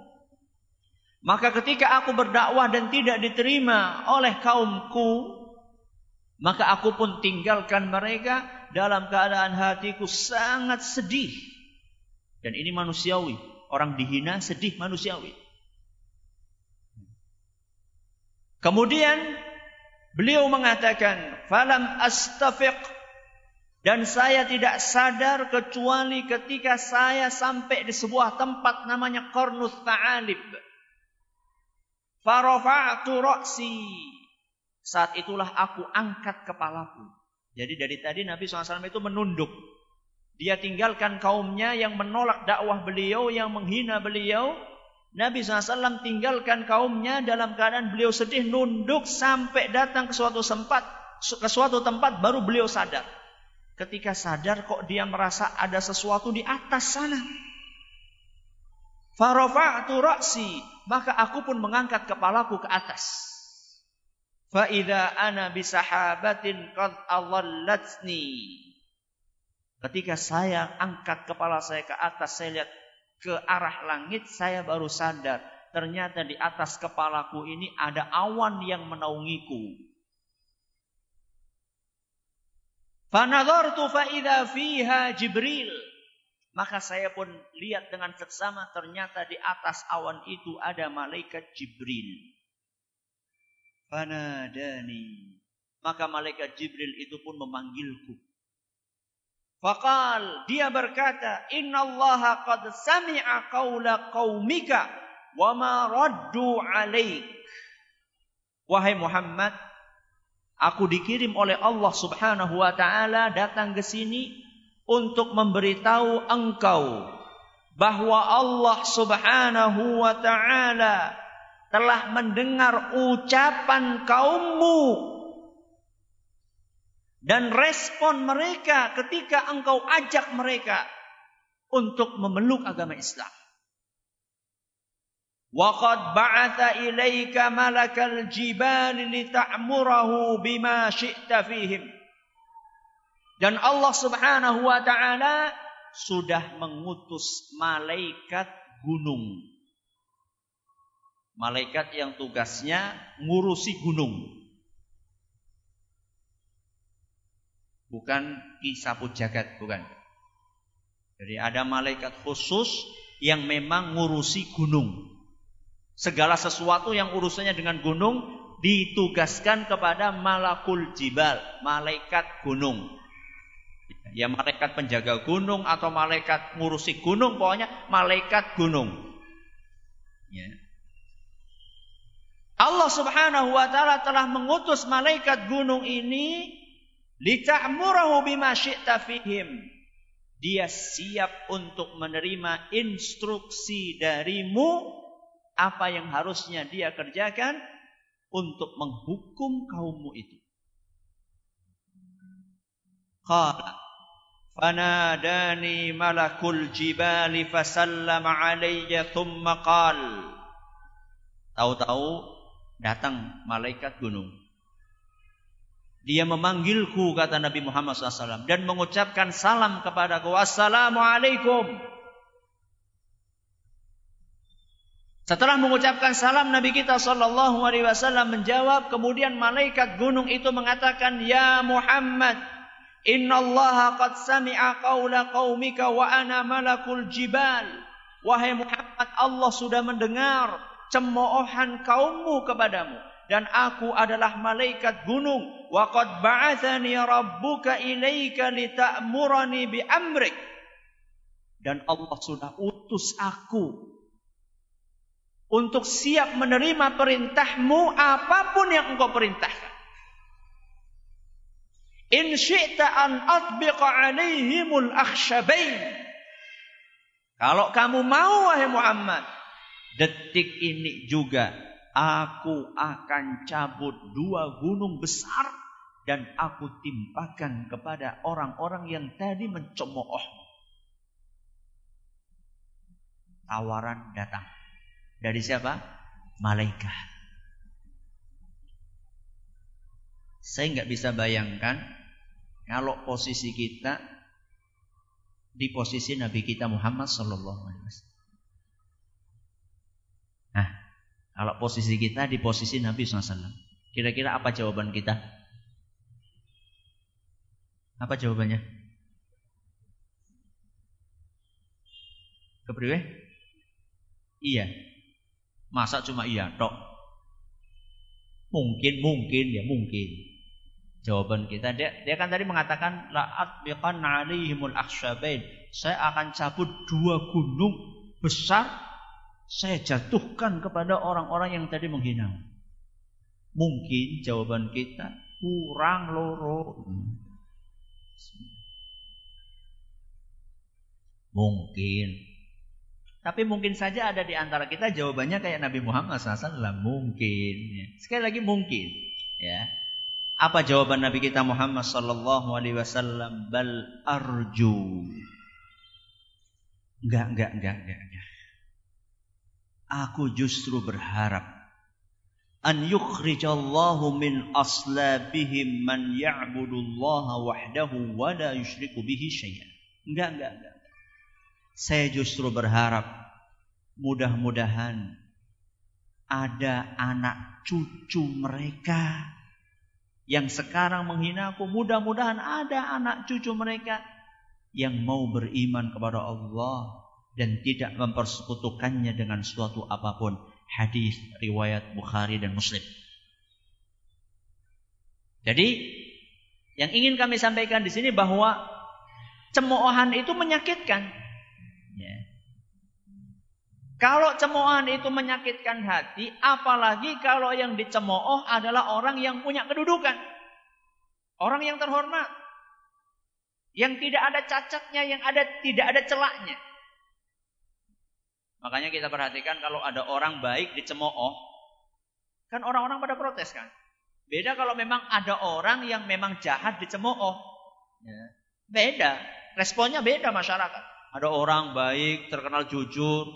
Maka ketika aku berdakwah dan tidak diterima oleh kaumku, maka aku pun tinggalkan mereka dalam keadaan hatiku sangat sedih. Dan ini manusiawi. Orang dihina sedih manusiawi. Kemudian beliau mengatakan, "Falam astafiq" dan saya tidak sadar kecuali ketika saya sampai di sebuah tempat namanya Qarnus Ta'alib. Farafa'tu ra'si. Saat itulah aku angkat kepalaku. Jadi dari tadi Nabi SAW itu menunduk. Dia tinggalkan kaumnya yang menolak dakwah beliau, yang menghina beliau. Nabi SAW tinggalkan kaumnya dalam keadaan beliau sedih, nunduk sampai datang ke suatu tempat, ke suatu tempat baru beliau sadar. Ketika sadar kok dia merasa ada sesuatu di atas sana. Farafa'tu ra'si, maka aku pun mengangkat kepalaku ke atas. Fa idza ana bi sahabatin qad adallatni. Ketika saya angkat kepala saya ke atas, saya lihat ke arah langit, saya baru sadar ternyata di atas kepalaku ini ada awan yang menaungiku. Fanadhartu fa idza fiha Jibril. Maka saya pun lihat dengan seksama ternyata di atas awan itu ada malaikat Jibril. Fanadani. Maka malaikat Jibril itu pun memanggilku. Fakal dia berkata, Inna Allah qad sami'a qawla qawmika wa ma raddu alaik. Wahai Muhammad, aku dikirim oleh Allah Subhanahu wa taala datang ke sini untuk memberitahu engkau bahwa Allah Subhanahu wa taala telah mendengar ucapan kaummu dan respon mereka ketika engkau ajak mereka untuk memeluk agama Islam. Waqad ba'atha ilaika malakal jibal lita'murahu bima syi'ta fihim. Dan Allah Subhanahu wa taala sudah mengutus malaikat gunung. Malaikat yang tugasnya ngurusi gunung. Bukan kisapu jagat, bukan. Jadi ada malaikat khusus yang memang ngurusi gunung. Segala sesuatu yang urusannya dengan gunung ditugaskan kepada malakul jibal, malaikat gunung. Ya malaikat penjaga gunung atau malaikat ngurusi gunung, pokoknya malaikat gunung. Ya. Allah Subhanahu wa taala telah mengutus malaikat gunung ini lita'murahu bima syi'ta fihim. dia siap untuk menerima instruksi darimu apa yang harusnya dia kerjakan untuk menghukum kaummu itu. Qala fanadani malakul jibali fasallama alayya thumma qal Tahu-tahu datang malaikat gunung. Dia memanggilku kata Nabi Muhammad SAW dan mengucapkan salam kepadaku. Assalamualaikum. Setelah mengucapkan salam Nabi kita Sallallahu Alaihi Wasallam menjawab, kemudian malaikat gunung itu mengatakan, Ya Muhammad, Inna Allah qad sami'a qawla qawmika wa ana malakul jibal. Wahai Muhammad, Allah sudah mendengar cemoohan kaummu kepadamu. Dan aku adalah malaikat gunung. Wa qad ba'athani rabbuka ilaika lita'murani bi amrik dan Allah sudah utus aku untuk siap menerima perintahmu apa pun yang engkau perintahkan. In syi'ta an atbiqa alaihimul akhshabain kalau kamu mau wahai Muhammad detik ini juga aku akan cabut dua gunung besar dan aku timpakan kepada orang-orang yang tadi mencemooh. Tawaran datang. Dari siapa? Malaikat. Saya nggak bisa bayangkan kalau posisi kita di posisi Nabi kita Muhammad Sallallahu Alaihi Wasallam. Nah, kalau posisi kita di posisi Nabi SAW. Kira-kira apa jawaban kita? Apa jawabannya? Kepriwe? Iya. Masa cuma iya tok? Mungkin, mungkin ya mungkin. Jawaban kita dia dia kan tadi mengatakan la biqan alaihimul akhsyabain. Saya akan cabut dua gunung besar saya jatuhkan kepada orang-orang yang tadi menghina. Mungkin jawaban kita kurang loro. Mungkin. Tapi mungkin saja ada di antara kita jawabannya kayak Nabi Muhammad SAW. Mungkin. Sekali lagi mungkin. Ya. Apa jawaban Nabi kita Muhammad Sallallahu Alaihi Wasallam? Bal arju. Enggak, enggak, enggak, enggak, enggak. Aku justru berharap an yukhrijallahu min aslabihim man ya'budullaha wahdahu wa la yusyriku bihi syai'an. Enggak, enggak, enggak. Saya justru berharap mudah-mudahan ada anak cucu mereka yang sekarang menghina aku. Mudah-mudahan ada anak cucu mereka yang mau beriman kepada Allah dan tidak mempersekutukannya dengan suatu apa pun. Hadis riwayat Bukhari dan Muslim. Jadi yang ingin kami sampaikan di sini bahwa cemoohan itu menyakitkan. Ya. Kalau cemoohan itu menyakitkan hati, apalagi kalau yang dicemooh adalah orang yang punya kedudukan. Orang yang terhormat. Yang tidak ada cacatnya, yang ada tidak ada celaknya. Makanya kita perhatikan kalau ada orang baik dicemooh, kan orang-orang pada protes kan. Beda kalau memang ada orang yang memang jahat dicemooh. Ya. Beda, responnya beda masyarakat. Ada orang baik, terkenal jujur,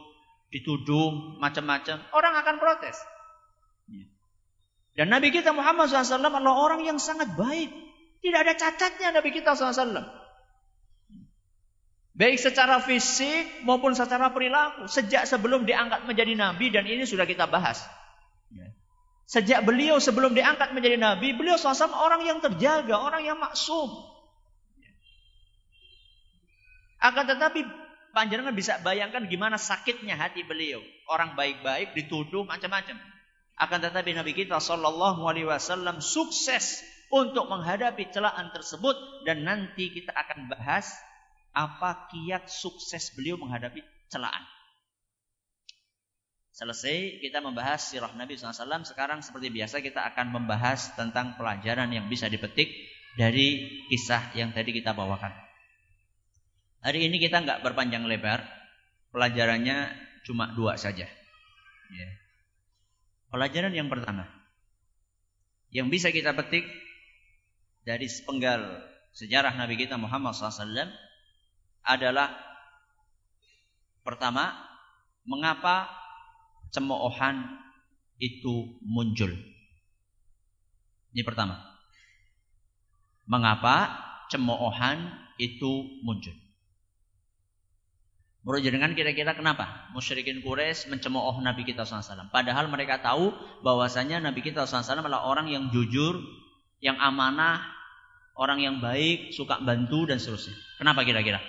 ditudung macam-macam, orang akan protes. Ya. Dan Nabi kita Muhammad SAW adalah orang yang sangat baik. Tidak ada cacatnya Nabi kita SAW. Baik secara fisik maupun secara perilaku. Sejak sebelum diangkat menjadi nabi dan ini sudah kita bahas. Ya. Sejak beliau sebelum diangkat menjadi nabi, beliau sosok orang yang terjaga, orang yang maksum. Ya. Akan tetapi panjenengan bisa bayangkan gimana sakitnya hati beliau. Orang baik-baik dituduh macam-macam. Akan tetapi Nabi kita Shallallahu Alaihi Wasallam sukses untuk menghadapi celaan tersebut dan nanti kita akan bahas apa kiat sukses beliau menghadapi celaan. Selesai kita membahas sirah Nabi SAW. Sekarang seperti biasa kita akan membahas tentang pelajaran yang bisa dipetik dari kisah yang tadi kita bawakan. Hari ini kita nggak berpanjang lebar, pelajarannya cuma dua saja. Ya. Pelajaran yang pertama, yang bisa kita petik dari sepenggal sejarah Nabi kita Muhammad SAW adalah pertama, mengapa cemoohan itu muncul. Ini pertama. Mengapa cemoohan itu muncul? Menurut jenengan kira-kira kenapa musyrikin Quraisy mencemooh Nabi kita SAW? Padahal mereka tahu bahwasanya Nabi kita SAW adalah orang yang jujur, yang amanah, orang yang baik, suka bantu dan seterusnya. Kenapa kira-kira?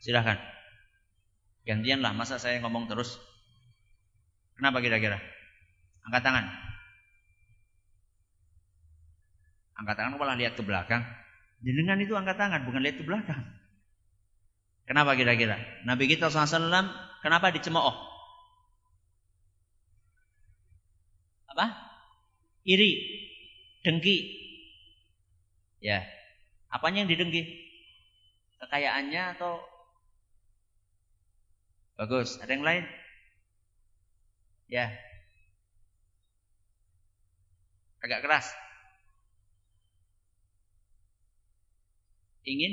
Silahkan. Gantian lah, masa saya ngomong terus? Kenapa kira-kira? Angkat tangan. Angkat tangan malah lihat ke belakang. Jenengan itu angkat tangan, bukan lihat ke belakang. Kenapa kira-kira? Nabi kita SAW kenapa dicemooh? Apa? Iri, dengki. Ya. Apanya yang didengki? Kekayaannya atau Bagus. Ada yang lain? Ya. Agak keras. ingin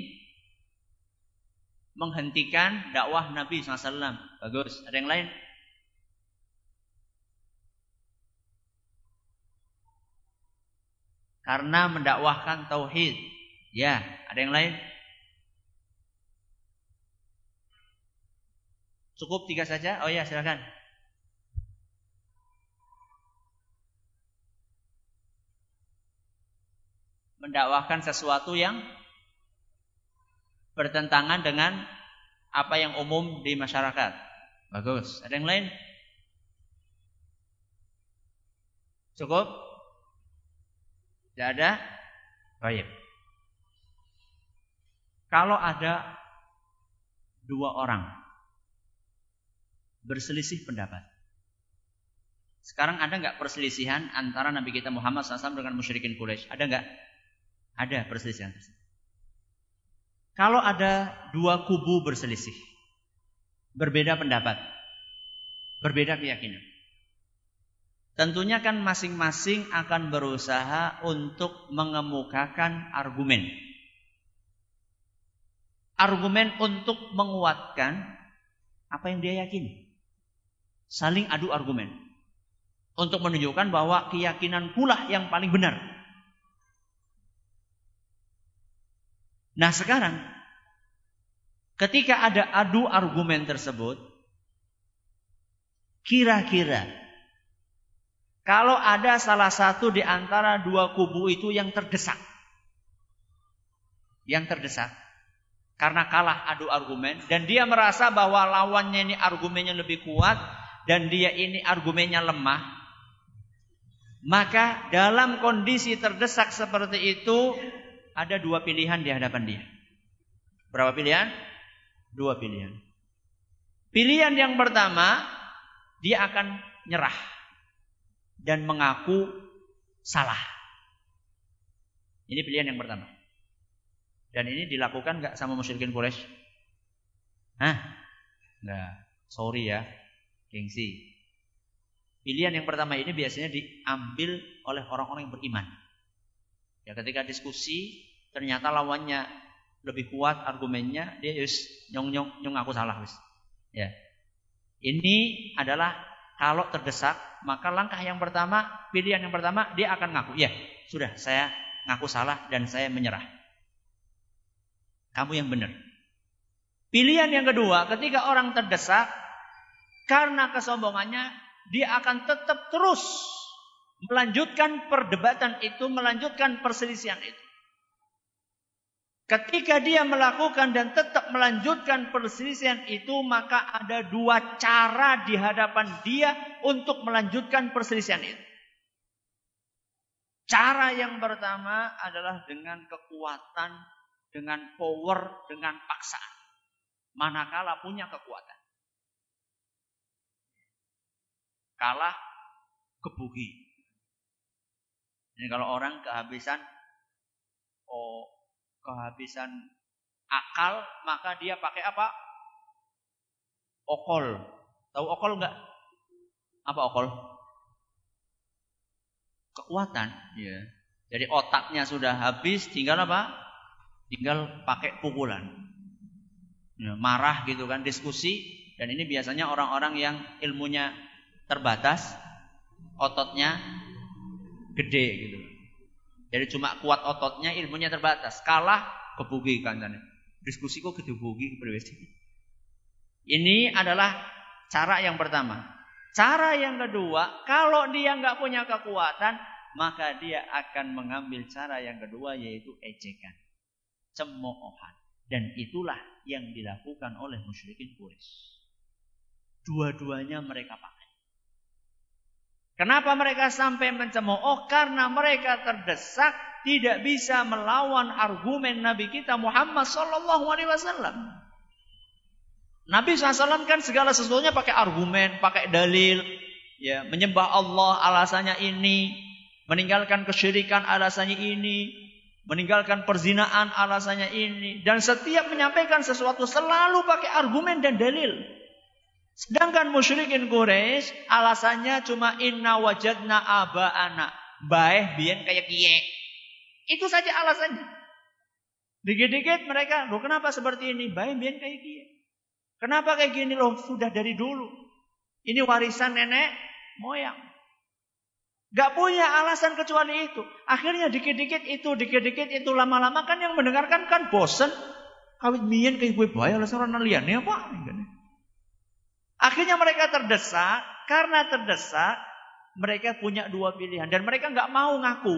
menghentikan dakwah Nabi SAW. Bagus. Ada yang lain? Karena mendakwahkan tauhid. Ya, ada yang lain? Cukup tiga saja? Oh ya, silakan. Mendakwahkan sesuatu yang bertentangan dengan apa yang umum di masyarakat. Bagus. Ada yang lain? Cukup? Tidak ada? Baik. Kalau ada dua orang berselisih pendapat. Sekarang ada nggak perselisihan antara Nabi kita Muhammad SAW dengan musyrikin Quraisy? Ada nggak? Ada perselisihan. Kalau ada dua kubu berselisih, berbeda pendapat, berbeda keyakinan. Tentunya kan masing-masing akan berusaha untuk mengemukakan argumen. Argumen untuk menguatkan apa yang dia yakini. Saling adu argumen. Untuk menunjukkan bahwa keyakinan pula yang paling benar. Nah sekarang ketika ada adu argumen tersebut, kira-kira kalau ada salah satu di antara dua kubu itu yang terdesak, yang terdesak karena kalah adu argumen dan dia merasa bahwa lawannya ini argumennya lebih kuat dan dia ini argumennya lemah, maka dalam kondisi terdesak seperti itu ada dua pilihan di hadapan dia. Berapa pilihan? Dua pilihan. Pilihan yang pertama, dia akan nyerah dan mengaku salah. Ini pilihan yang pertama. Dan ini dilakukan nggak sama musyrikin Quraisy? Hah? Nggak. Sorry ya, gengsi. Pilihan yang pertama ini biasanya diambil oleh orang-orang yang beriman. Ya ketika diskusi ternyata lawannya lebih kuat argumennya, dia yus nyong nyong nyong aku salah wis. Ya. Ini adalah kalau terdesak, maka langkah yang pertama, pilihan yang pertama dia akan ngaku, ya sudah saya ngaku salah dan saya menyerah. Kamu yang benar. Pilihan yang kedua, ketika orang terdesak karena kesombongannya, dia akan tetap terus melanjutkan perdebatan itu, melanjutkan perselisihan itu. Ketika dia melakukan dan tetap melanjutkan perselisihan itu, maka ada dua cara di hadapan dia untuk melanjutkan perselisihan itu. Cara yang pertama adalah dengan kekuatan, dengan power, dengan paksaan. Manakala punya kekuatan. Kalah kebuki. Ini kalau orang kehabisan oh kehabisan akal, maka dia pakai apa? Okol. Tahu okol enggak? Apa okol? Kekuatan, ya. Jadi otaknya sudah habis, tinggal apa? Tinggal pakai pukulan. Ya, marah gitu kan, diskusi. Dan ini biasanya orang-orang yang ilmunya terbatas, ototnya gede gitu. Jadi cuma kuat ototnya, ilmunya terbatas. Kalah, kebugi kan. Diskusi kok gede bugi Ini adalah cara yang pertama. Cara yang kedua, kalau dia nggak punya kekuatan, maka dia akan mengambil cara yang kedua yaitu ejekan, cemoohan. Dan itulah yang dilakukan oleh musyrikin Quraisy. Dua-duanya mereka pakai. Kenapa mereka sampai mencemooh? Karena mereka terdesak tidak bisa melawan argumen Nabi kita Muhammad Sallallahu Alaihi Wasallam. Nabi SAW kan segala sesuatunya pakai argumen, pakai dalil, ya menyembah Allah alasannya ini, meninggalkan kesyirikan alasannya ini, meninggalkan perzinaan alasannya ini, dan setiap menyampaikan sesuatu selalu pakai argumen dan dalil. Sedangkan musyrikin Quraisy alasannya cuma inna wajadna aba'ana. Baik biyen kayak kiye. Itu saja alasannya. Dikit-dikit mereka, loh kenapa seperti ini? Baik biyen kayak kiye. Kenapa kayak gini loh? Sudah dari dulu. Ini warisan nenek moyang. Gak punya alasan kecuali itu. Akhirnya dikit-dikit itu, dikit-dikit itu. Lama-lama kan yang mendengarkan kan bosen. Kawit miyen kayak gue bayar alasan orang liane apa? Akhirnya mereka terdesak, karena terdesak, mereka punya dua pilihan dan mereka nggak mau ngaku,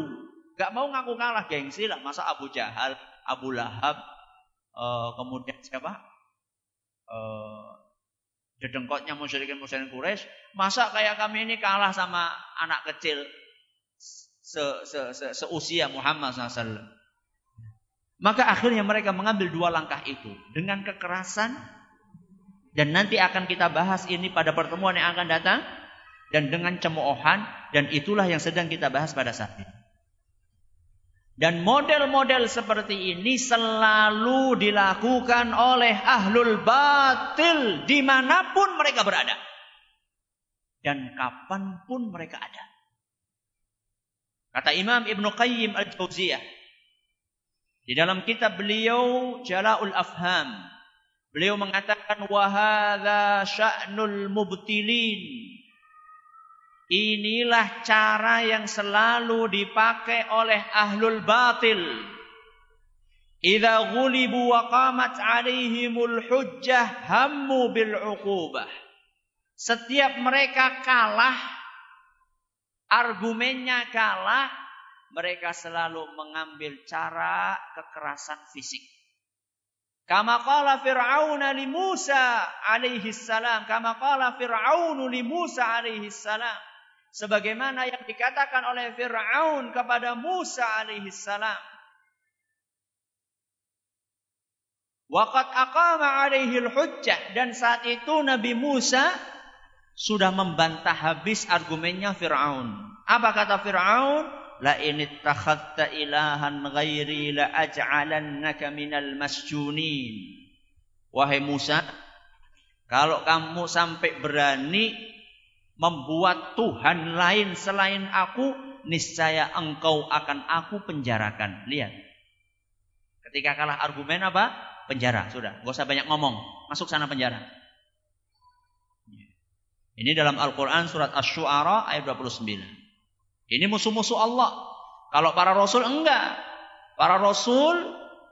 nggak mau ngaku kalah gengsi lah. Masa Abu Jahal, Abu Lahab, uh, kemudian siapa? Uh, dedengkotnya musyrikin musyrikin Quraisy, masa kayak kami ini kalah sama anak kecil se, se, se, seusia Muhammad SAW. Maka akhirnya mereka mengambil dua langkah itu dengan kekerasan dan nanti akan kita bahas ini pada pertemuan yang akan datang. Dan dengan cemoohan. Dan itulah yang sedang kita bahas pada saat ini. Dan model-model seperti ini selalu dilakukan oleh ahlul batil di mana pun mereka berada. Dan kapan pun mereka ada. Kata Imam Ibn Qayyim al-Jauziyah. Di dalam kitab beliau Jala'ul Afham. Beliau mengatakan wahada sya'nul mubtilin. Inilah cara yang selalu dipakai oleh ahlul batil. Idza ghulibu wa qamat 'alaihimul hujjah hammu bil 'uqubah. Setiap mereka kalah, argumennya kalah, mereka selalu mengambil cara kekerasan fisik. Kama qala Fir'aun li Musa alaihi salam. Kama qala Fir'aun li Musa alaihi salam. Sebagaimana yang dikatakan oleh Fir'aun kepada Musa alaihi salam. Waqad aqama alaihi hujjah. Dan saat itu Nabi Musa sudah membantah habis argumennya Fir'aun. Apa kata Fir'aun? La in ittakhadta ilahan ghairi la aj'alannaka minal masjunin. Wahai Musa kalau kamu sampai berani membuat Tuhan lain selain aku niscaya engkau akan aku penjarakan. Lihat. Ketika kalah argumen apa? Penjara. Sudah gak usah banyak ngomong. Masuk sana penjara. Ini dalam Al-Quran surat Ash-Shu'ara ayat 29 ini musuh-musuh Allah. Kalau para rasul enggak. Para rasul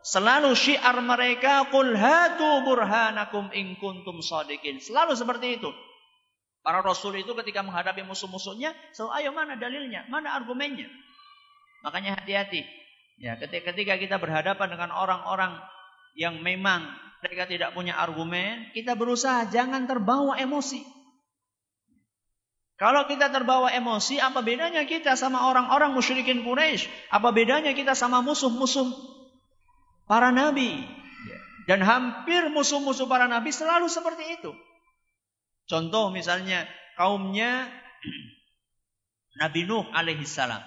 selalu syiar mereka qul hatu burhanakum in kuntum shadiqin. Selalu seperti itu. Para rasul itu ketika menghadapi musuh-musuhnya, selalu ayo mana dalilnya? Mana argumennya? Makanya hati-hati. Ya, ketika kita berhadapan dengan orang-orang yang memang mereka tidak punya argumen, kita berusaha jangan terbawa emosi. Kalau kita terbawa emosi, apa bedanya kita sama orang-orang musyrikin Quraisy? Apa bedanya kita sama musuh-musuh para nabi? Dan hampir musuh-musuh para nabi selalu seperti itu. Contoh misalnya kaumnya Nabi Nuh alaihissalam.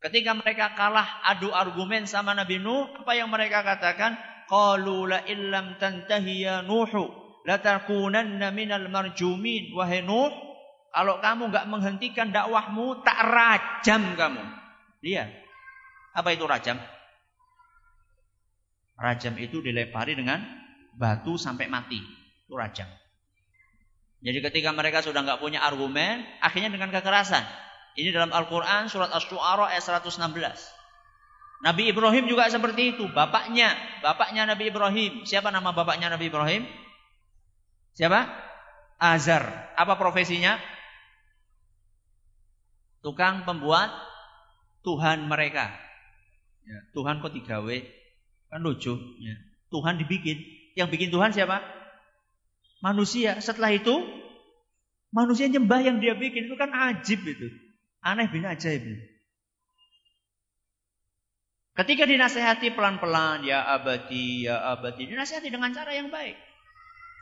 Ketika mereka kalah adu argumen sama Nabi Nuh, apa yang mereka katakan? Qalu la illam tantahi ya Nuhu latakunanna minal marjumin. Wahai Nuh, kalau kamu nggak menghentikan dakwahmu, tak rajam kamu. Lihat. Apa itu rajam? Rajam itu dilempari dengan batu sampai mati. Itu rajam. Jadi ketika mereka sudah nggak punya argumen, akhirnya dengan kekerasan. Ini dalam Al-Quran surat Ash-Shu'ara ayat 116. Nabi Ibrahim juga seperti itu. Bapaknya, bapaknya Nabi Ibrahim. Siapa nama bapaknya Nabi Ibrahim? Siapa? Azar. Apa profesinya? Tukang pembuat Tuhan mereka. Ya. Tuhan kok digawe? Kan lucu. Ya. Tuhan dibikin. Yang bikin Tuhan siapa? Manusia. Setelah itu, manusia nyembah yang dia bikin. Itu kan ajib itu. Aneh bin ajaib. Ketika dinasehati pelan-pelan, ya abadi, ya abadi, dinasehati dengan cara yang baik.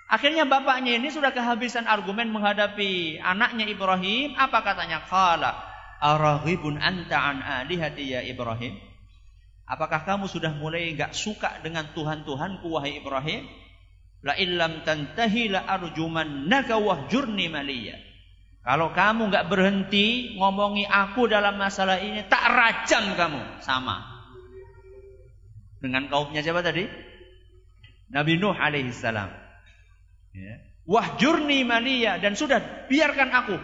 Akhirnya bapaknya ini sudah kehabisan argumen menghadapi anaknya Ibrahim. Apa katanya? Kala araghibun anta an alihati ya Ibrahim. Apakah kamu sudah mulai enggak suka dengan Tuhan-Tuhanku wahai Ibrahim? La illam tantahi la arjumannaka wahjurni maliyah. Kalau kamu nggak berhenti ngomongi aku dalam masalah ini, tak rajam kamu. Sama. Dengan kaumnya siapa tadi? Nabi Nuh alaihissalam. Ya. Wahjurni maliya dan sudah biarkan aku.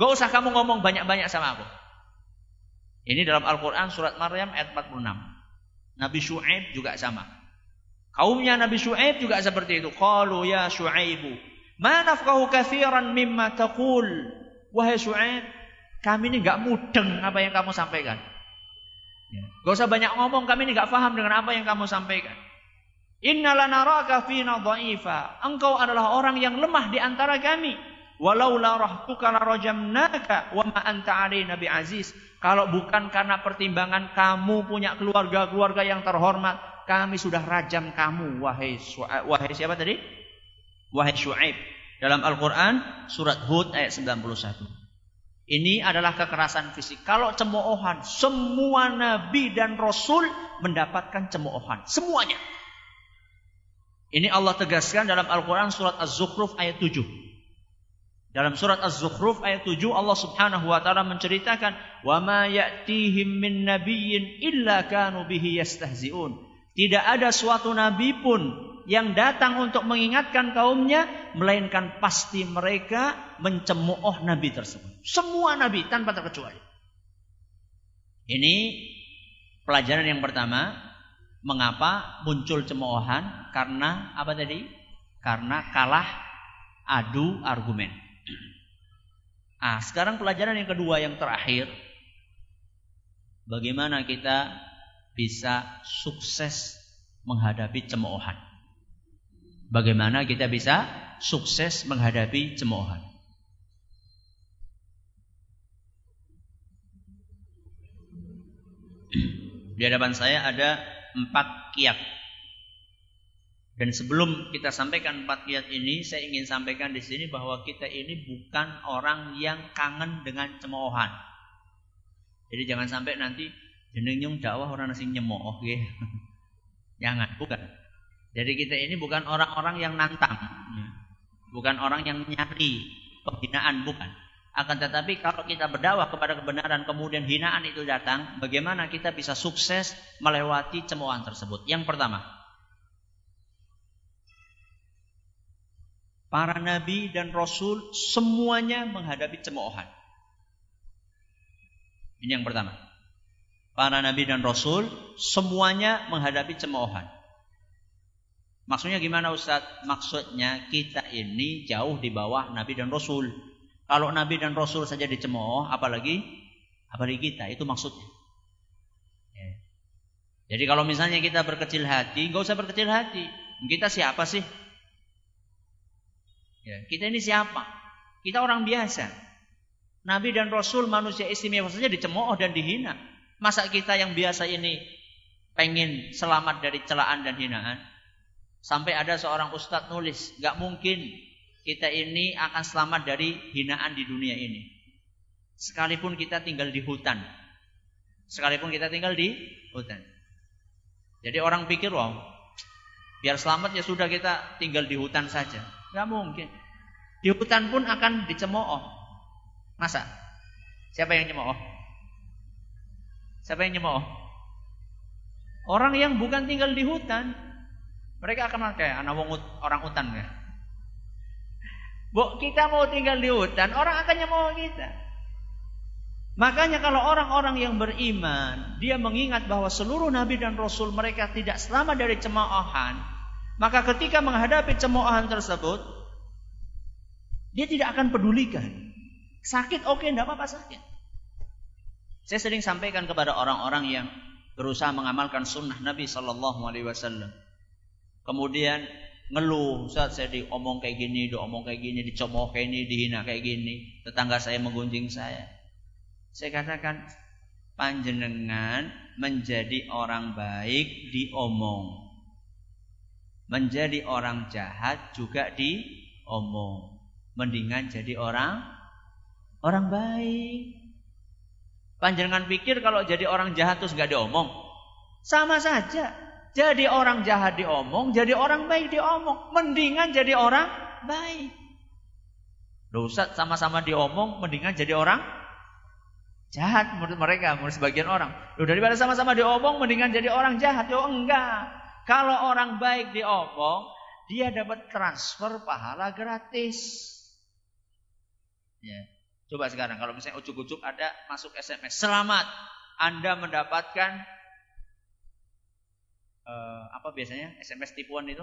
Gak usah kamu ngomong banyak-banyak sama aku. Ini dalam Al-Quran surat Maryam ayat 46. Nabi Shu'aib juga sama. Kaumnya Nabi Shu'aib juga seperti itu. Qalu ya Shu'aibu. Ma nafqahu kathiran mimma taqul. Wahai Su'aib, kami ini nggak mudeng apa yang kamu sampaikan. Ya. Gak usah banyak ngomong, kami ini nggak paham dengan apa yang kamu sampaikan. Innalanaraka fina dha'ifa. Engkau adalah orang yang lemah di antara kami. Walau la rahtuka la rajamnaka wa ma anta nabi aziz. Kalau bukan karena pertimbangan kamu punya keluarga-keluarga yang terhormat, kami sudah rajam kamu wahai wahai siapa tadi? Wahai Syuaib. Dalam Al-Quran surat Hud ayat 91. Ini adalah kekerasan fisik. Kalau cemoohan, semua nabi dan rasul mendapatkan cemoohan. Semuanya. Ini Allah tegaskan dalam Al-Quran surat Az-Zukhruf ayat 7. Dalam surat Az-Zukhruf ayat 7 Allah Subhanahu wa taala menceritakan wa ma ya'tihim min nabiyyin illa kanu bihi yastahzi'un. Tidak ada suatu nabi pun yang datang untuk mengingatkan kaumnya, melainkan pasti mereka mencemooh nabi tersebut. Semua nabi tanpa terkecuali. Ini pelajaran yang pertama, mengapa muncul cemoohan? Karena apa tadi? Karena kalah adu argumen. Ah, sekarang pelajaran yang kedua yang terakhir, bagaimana kita bisa sukses menghadapi cemoohan. Bagaimana kita bisa sukses menghadapi cemoohan? Di hadapan saya ada empat kiat. Dan sebelum kita sampaikan empat kiat ini, saya ingin sampaikan di sini bahwa kita ini bukan orang yang kangen dengan cemoohan. Jadi jangan sampai nanti jeneng dakwah orang nasi nyemooh ya. Jangan, bukan. Jadi kita ini bukan orang-orang yang nantang, ya. bukan orang yang nyari penghinaan, bukan. Akan tetapi kalau kita berdakwah kepada kebenaran kemudian hinaan itu datang, bagaimana kita bisa sukses melewati cemoohan tersebut? Yang pertama, para nabi dan rasul semuanya menghadapi cemoohan. Ini yang pertama. Para nabi dan rasul semuanya menghadapi cemoohan. Maksudnya gimana Ustaz? Maksudnya kita ini jauh di bawah Nabi dan Rasul. Kalau Nabi dan Rasul saja dicemooh, apalagi apalagi kita, itu maksudnya. Ya. Jadi kalau misalnya kita berkecil hati, nggak usah berkecil hati. Kita siapa sih? Ya, kita ini siapa? Kita orang biasa. Nabi dan Rasul manusia istimewa saja dicemooh dan dihina. Masa kita yang biasa ini pengen selamat dari celaan dan hinaan? Sampai ada seorang ustadz nulis, gak mungkin kita ini akan selamat dari hinaan di dunia ini. Sekalipun kita tinggal di hutan. Sekalipun kita tinggal di hutan. Jadi orang pikir, wow, biar selamat ya sudah kita tinggal di hutan saja. Gak mungkin. Di hutan pun akan dicemooh. Masa? Siapa yang nyemooh? Siapa yang nyemooh? Orang yang bukan tinggal di hutan, mereka akan kayak anak orang hutan ya. Bu, kita mau tinggal di hutan, orang akan nyemooh kita. Makanya kalau orang-orang yang beriman, dia mengingat bahwa seluruh nabi dan rasul mereka tidak selamat dari cemoohan, maka ketika menghadapi cemoohan tersebut, dia tidak akan pedulikan. Sakit oke, okay, tidak apa-apa sakit. Saya sering sampaikan kepada orang-orang yang berusaha mengamalkan sunnah Nabi Shallallahu Alaihi Wasallam. Kemudian ngeluh saat saya diomong kayak gini, diomong kayak gini, dicemooh kayak ini, dihina kayak gini, tetangga saya menggunjing saya. Saya katakan panjenengan menjadi orang baik diomong. Menjadi orang jahat juga diomong. Mendingan jadi orang orang baik. Panjenengan pikir kalau jadi orang jahat terus nggak diomong? Sama saja. Jadi orang jahat diomong, jadi orang baik diomong. Mendingan jadi orang baik. Loh sama-sama diomong, mendingan jadi orang Jahat menurut mereka, menurut sebagian orang. Loh daripada sama-sama diomong mendingan jadi orang jahat. Yo enggak. Kalau orang baik diomong, dia dapat transfer pahala gratis. Ya. Coba sekarang kalau misalnya ujuk-ujuk ada masuk SMS, selamat Anda mendapatkan uh, apa biasanya SMS tipuan itu?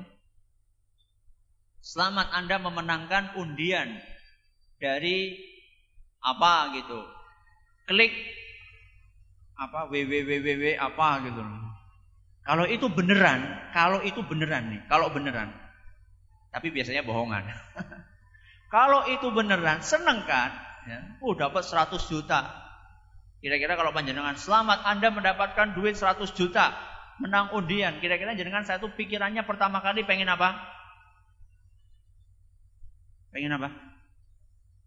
Selamat Anda memenangkan undian dari apa gitu klik apa www apa gitu Kalau itu beneran, kalau itu beneran nih, kalau beneran. Tapi biasanya bohongan. kalau itu beneran, seneng kan? Ya. Oh, dapat 100 juta. Kira-kira kalau panjenengan selamat Anda mendapatkan duit 100 juta, menang undian. Kira-kira jenengan satu pikirannya pertama kali pengen apa? Pengen apa?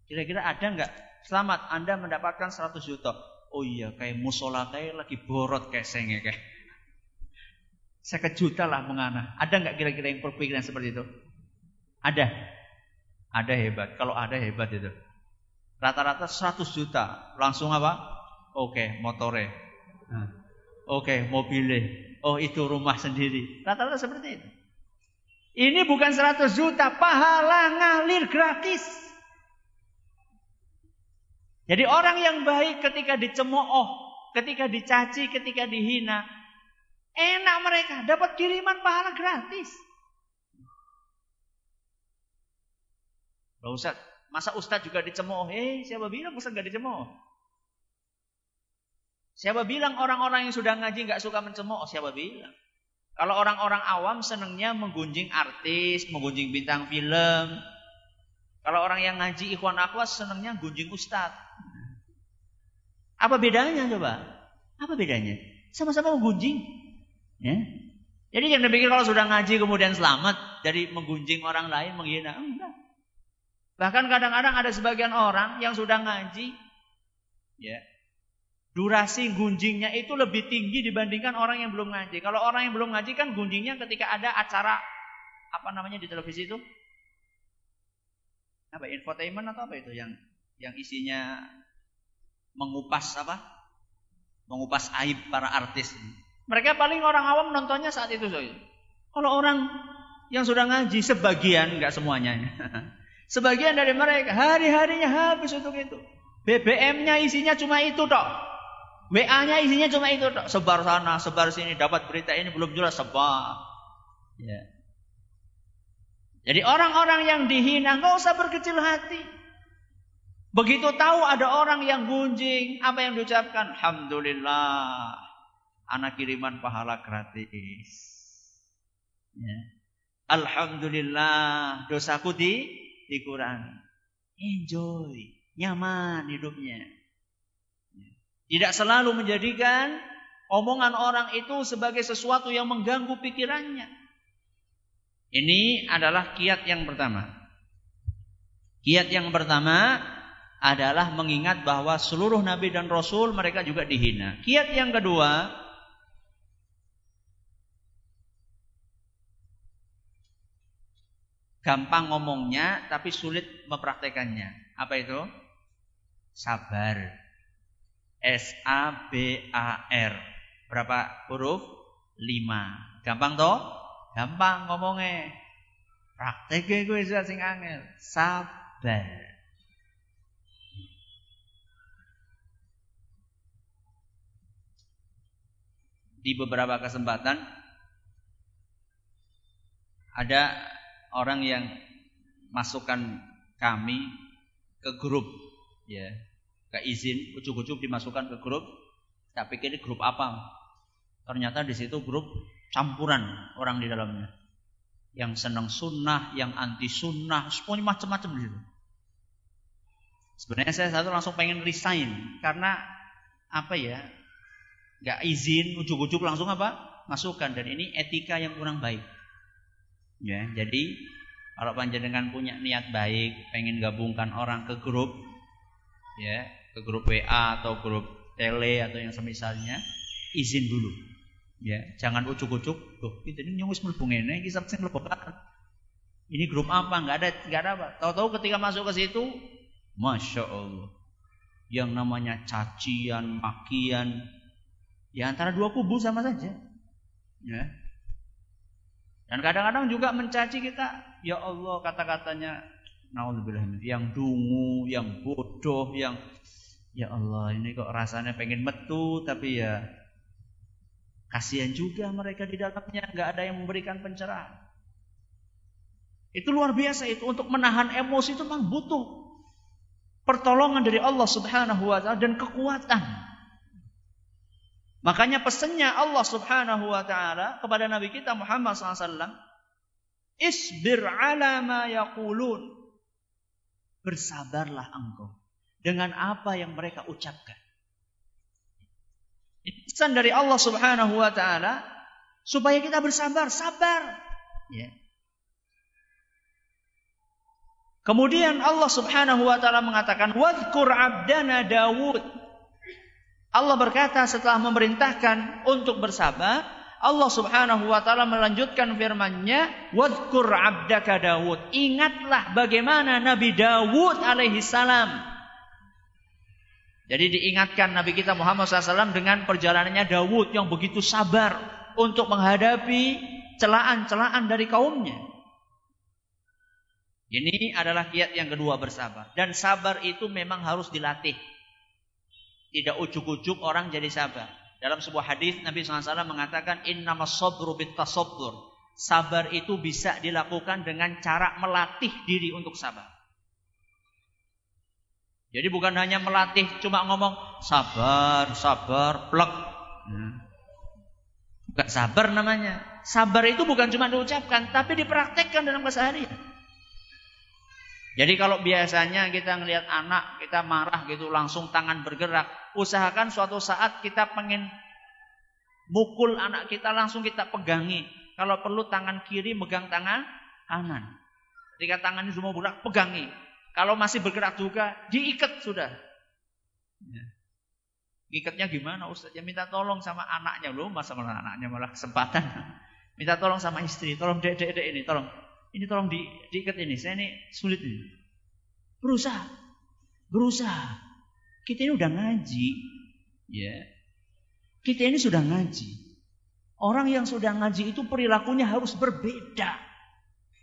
Kira-kira ada nggak Selamat, Anda mendapatkan 100 juta. Oh iya, kayak musola kayak lagi borot kayak senge kayak. Saya kejuta lah mengana. Ada nggak kira-kira yang berpikiran seperti itu? Ada. Ada hebat. Kalau ada hebat itu. Rata-rata 100 juta. Langsung apa? Oke, motore. Nah. Oke, mobilnya. Oh, itu rumah sendiri. Rata-rata seperti itu. Ini bukan 100 juta, pahala ngalir gratis. Jadi orang yang baik ketika dicemooh, ketika dicaci, ketika dihina, enak mereka dapat kiriman pahala gratis. Loh Ustaz, masa Ustaz juga dicemooh? Eh, siapa bilang Ustaz gak dicemooh? Siapa bilang orang-orang yang sudah ngaji gak suka mencemooh? Siapa bilang? Kalau orang-orang awam senangnya menggunjing artis, menggunjing bintang film. Kalau orang yang ngaji ikhwan akhwas senangnya gunjing ustadz. Apa bedanya coba? Apa bedanya? Sama-sama menggunjing. Ya. Jadi jangan pikir kalau sudah ngaji kemudian selamat dari menggunjing orang lain, menghina. Enggak. Bahkan kadang-kadang ada sebagian orang yang sudah ngaji, ya, durasi gunjingnya itu lebih tinggi dibandingkan orang yang belum ngaji. Kalau orang yang belum ngaji kan gunjingnya ketika ada acara apa namanya di televisi itu apa infotainment atau apa itu yang yang isinya mengupas apa? Mengupas aib para artis. Mereka paling orang awam nontonnya saat itu saja. Kalau orang yang sudah ngaji sebagian, nggak semuanya. sebagian dari mereka hari-harinya habis untuk itu. BBM-nya isinya cuma itu tok. WA-nya isinya cuma itu tok. Sebar sana, sebar sini, dapat berita ini belum jelas sebar. Ya. Jadi orang-orang yang dihina nggak usah berkecil hati. Begitu tahu ada orang yang gunjing, apa yang diucapkan? Alhamdulillah, anak kiriman pahala gratis. Ya. Alhamdulillah, dosaku di dikurangi. Enjoy, nyaman hidupnya. Ya. Tidak selalu menjadikan omongan orang itu sebagai sesuatu yang mengganggu pikirannya. Ini adalah kiat yang pertama. Kiat yang pertama adalah mengingat bahwa seluruh nabi dan rasul mereka juga dihina. Kiat yang kedua gampang ngomongnya tapi sulit mempraktekannya. Apa itu? Sabar. S A B A R. Berapa huruf? Lima. Gampang toh? Gampang ngomongnya. Prakteknya gue sudah sing angel. Sabar. Di beberapa kesempatan ada orang yang masukkan kami ke grup ya. Ke izin ujuk-ujuk dimasukkan ke grup. Tak pikir ini grup apa? Ternyata di situ grup campuran orang di dalamnya. Yang senang sunnah, yang anti sunnah, semuanya macam-macam di situ. Sebenarnya saya satu langsung pengen resign karena apa ya, nggak izin, ujuk-ujuk langsung apa? Masukkan. Dan ini etika yang kurang baik. Ya, jadi kalau panjenengan punya niat baik, pengen gabungkan orang ke grup, ya, ke grup WA atau grup tele atau yang semisalnya, izin dulu. Ya, jangan ucuk-ucuk. Loh, kita ini nyungus mlebu ngene iki sing mlebu Ini grup apa? Enggak ada enggak ada apa. Tahu-tahu ketika masuk ke situ, Masya Allah. Yang namanya cacian, makian. Ya antara dua kubu sama saja. Ya. Dan kadang-kadang juga mencaci kita. Ya Allah kata-katanya. Yang dungu, yang bodoh, yang Ya Allah ini kok rasanya pengen metu tapi ya Kasihan juga mereka di dalamnya, nggak ada yang memberikan pencerahan. Itu luar biasa itu untuk menahan emosi itu memang butuh pertolongan dari Allah Subhanahu wa taala dan kekuatan. Makanya pesannya Allah Subhanahu wa taala kepada Nabi kita Muhammad SAW, "Isbir ala ma yaqulun." Bersabarlah engkau dengan apa yang mereka ucapkan. Pesan dari Allah Subhanahu wa taala supaya kita bersabar, sabar. Ya. Kemudian Allah Subhanahu wa taala mengatakan, "Wadhkur 'abdana Dawud." Allah berkata setelah memerintahkan untuk bersabar, Allah Subhanahu wa taala melanjutkan firman-Nya, "Wadhkur 'abdaka Dawud." Ingatlah bagaimana Nabi Dawud alaihi salam jadi diingatkan Nabi kita Muhammad SAW dengan perjalanannya Dawud yang begitu sabar untuk menghadapi celaan-celaan dari kaumnya. Ini adalah kiat yang kedua bersabar. Dan sabar itu memang harus dilatih. Tidak ujuk-ujuk orang jadi sabar. Dalam sebuah hadis Nabi SAW mengatakan innama sabru bitasabbur. Sabar itu bisa dilakukan dengan cara melatih diri untuk sabar. Jadi bukan hanya melatih cuma ngomong sabar, sabar, plek. Bukan sabar namanya. Sabar itu bukan cuma diucapkan, tapi dipraktekkan dalam keseharian. Jadi kalau biasanya kita ngelihat anak, kita marah gitu, langsung tangan bergerak. Usahakan suatu saat kita pengen mukul anak kita, langsung kita pegangi. Kalau perlu tangan kiri megang tangan kanan. Ketika tangan ini semua bergerak, pegangi. Kalau masih bergerak juga, diikat sudah. Ya. Ikatnya gimana Ustaz? Ya minta tolong sama anaknya loh, masa malah anaknya malah kesempatan. Minta tolong sama istri, tolong dek dek dek ini, tolong. Ini tolong di, diikat ini, saya ini sulit ini. Berusaha, berusaha. Kita ini udah ngaji, ya. Kita ini sudah ngaji. Orang yang sudah ngaji itu perilakunya harus berbeda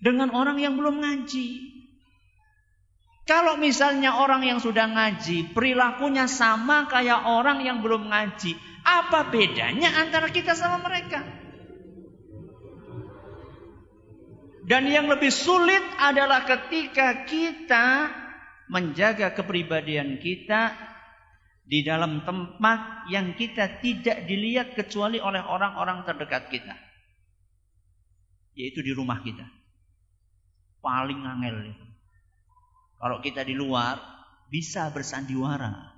dengan orang yang belum ngaji. Kalau misalnya orang yang sudah ngaji, perilakunya sama kayak orang yang belum ngaji, apa bedanya antara kita sama mereka? Dan yang lebih sulit adalah ketika kita menjaga kepribadian kita di dalam tempat yang kita tidak dilihat kecuali oleh orang-orang terdekat kita. Yaitu di rumah kita. Paling angel. Kalau kita di luar bisa bersandiwara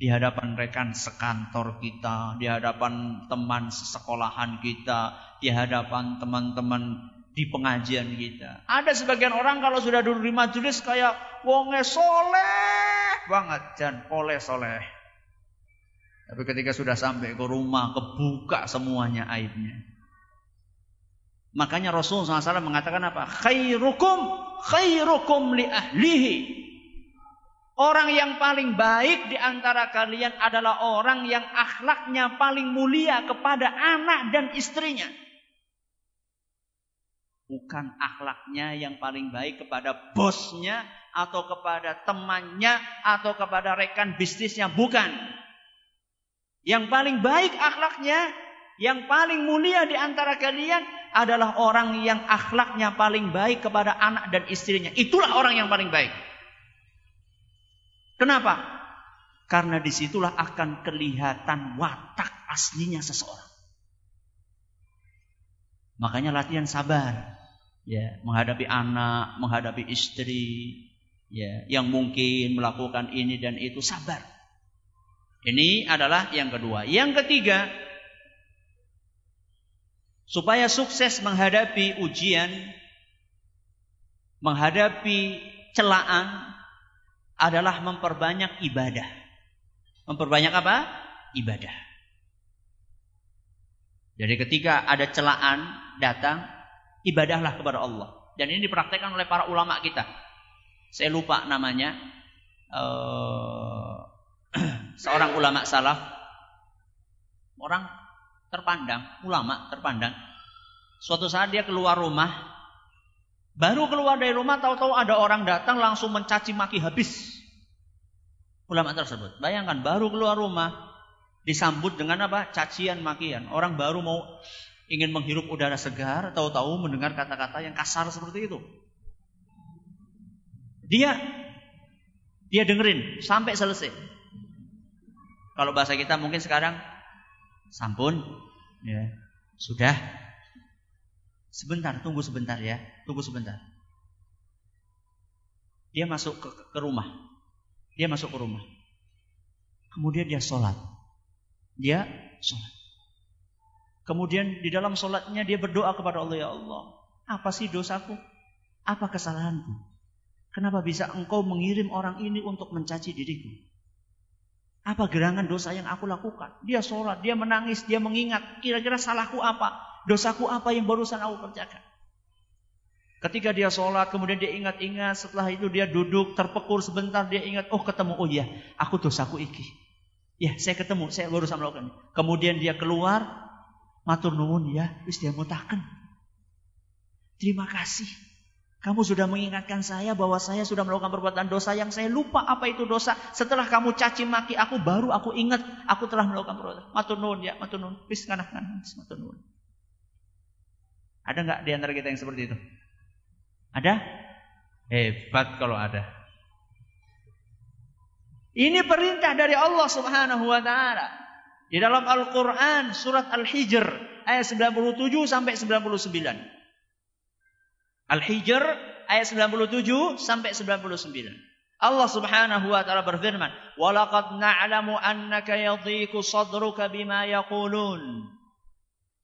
di hadapan rekan sekantor kita, di hadapan teman sesekolahan kita, di hadapan teman-teman di pengajian kita. Ada sebagian orang kalau sudah duduk di majelis kayak wonge soleh banget dan oleh soleh. Tapi ketika sudah sampai ke rumah kebuka semuanya aibnya. Makanya Rasul SAW mengatakan apa? Khairukum khairukum li ahlihi. Orang yang paling baik di antara kalian adalah orang yang akhlaknya paling mulia kepada anak dan istrinya bukan akhlaknya yang paling baik kepada bosnya atau kepada temannya atau kepada rekan bisnisnya bukan. Yang paling baik akhlaknya yang paling mulia di antara kalian adalah orang yang akhlaknya paling baik kepada anak dan istrinya. Itulah orang yang paling baik. Kenapa? Karena di situlah akan kelihatan watak aslinya seseorang. Makanya latihan sabar ya menghadapi anak, menghadapi istri, ya yang mungkin melakukan ini dan itu sabar. Ini adalah yang kedua. Yang ketiga, supaya sukses menghadapi ujian, menghadapi celaan adalah memperbanyak ibadah. Memperbanyak apa? Ibadah. Jadi ketika ada celaan datang, ibadahlah kepada Allah. Dan ini dipraktekkan oleh para ulama kita. Saya lupa namanya. Uh, seorang ulama salaf. Orang terpandang, ulama terpandang. Suatu saat dia keluar rumah. Baru keluar dari rumah tahu-tahu ada orang datang langsung mencaci maki habis. Ulama tersebut. Bayangkan baru keluar rumah disambut dengan apa? Cacian makian. Orang baru mau ingin menghirup udara segar, tahu-tahu mendengar kata-kata yang kasar seperti itu. Dia dia dengerin sampai selesai. Kalau bahasa kita mungkin sekarang sampun ya. Sudah. Sebentar, tunggu sebentar ya. Tunggu sebentar. Dia masuk ke, ke rumah. Dia masuk ke rumah. Kemudian dia sholat. Dia sholat. Kemudian di dalam sholatnya dia berdoa kepada Allah, Ya Allah, apa sih dosaku? Apa kesalahanku? Kenapa bisa engkau mengirim orang ini untuk mencaci diriku? Apa gerangan dosa yang aku lakukan? Dia sholat, dia menangis, dia mengingat. Kira-kira salahku apa? Dosaku apa yang barusan aku kerjakan? Ketika dia sholat, kemudian dia ingat-ingat. Setelah itu dia duduk, terpekur sebentar. Dia ingat, oh ketemu, oh iya, aku dosaku iki. Ya, saya ketemu, saya barusan melakukan. Kemudian dia keluar, Matur nuwun ya, wis dia mutaken. Terima kasih. Kamu sudah mengingatkan saya bahwa saya sudah melakukan perbuatan dosa yang saya lupa apa itu dosa. Setelah kamu caci maki aku baru aku ingat aku telah melakukan perbuatan. Matur nuwun ya, matur nuwun. Wis kanak matur nuwun. Ada nggak di antara kita yang seperti itu? Ada? Hebat kalau ada. Ini perintah dari Allah Subhanahu wa taala. Di dalam Al-Quran surat Al-Hijr ayat 97 sampai 99. Al-Hijr ayat 97 sampai 99. Allah Subhanahu wa taala berfirman, "Wa laqad na'lamu annaka yadhiqu sadruka bima yaqulun."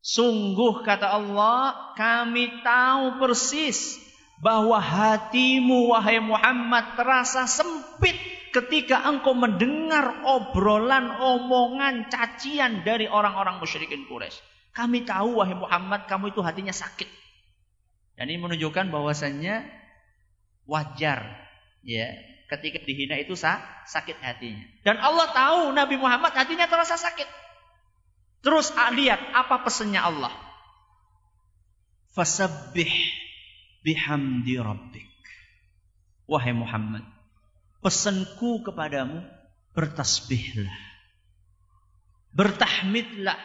Sungguh kata Allah, kami tahu persis bahwa hatimu wahai Muhammad terasa sempit ketika engkau mendengar obrolan, omongan, cacian dari orang-orang musyrikin Quraisy. Kami tahu wahai Muhammad kamu itu hatinya sakit. Dan ini menunjukkan bahwasannya wajar ya ketika dihina itu sakit hatinya. Dan Allah tahu Nabi Muhammad hatinya terasa sakit. Terus ah, lihat apa pesannya Allah. Fasabbih bihamdi rabbik. Wahai Muhammad, pesanku kepadamu bertasbihlah. Bertahmidlah.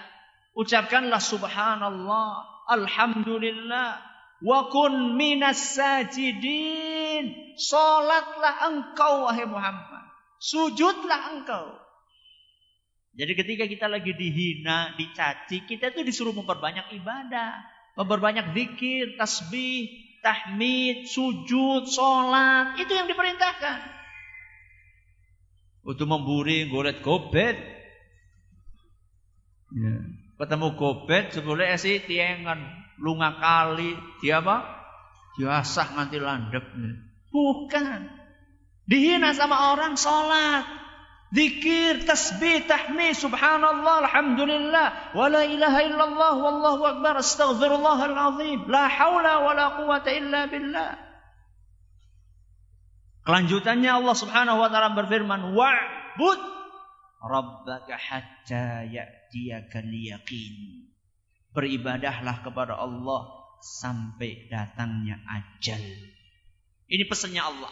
Ucapkanlah subhanallah, alhamdulillah, wa kun minas sajidin. Salatlah engkau wahai Muhammad. Sujudlah engkau. Jadi ketika kita lagi dihina, dicaci, kita itu disuruh memperbanyak ibadah. Memperbanyak zikir, tasbih, tahmid, sujud, sholat. Itu yang diperintahkan. Untuk memburi golet gobet. Ya. Ketemu gobet sebelum esi tiengan lunga kali, dia apa? Diasah nganti landep. Bukan. Dihina sama orang sholat. Dikir, tasbih, tahmid, subhanallah, alhamdulillah, wa la ilaha illallah, wallahu akbar, astaghfirullahal azim, la hawla wa la quwata illa billah. Kelanjutannya Allah Subhanahu wa taala berfirman, "Wa'bud rabbaka hatta ya'tiyakal yaqin." Beribadahlah kepada Allah sampai datangnya ajal. Ini pesannya Allah.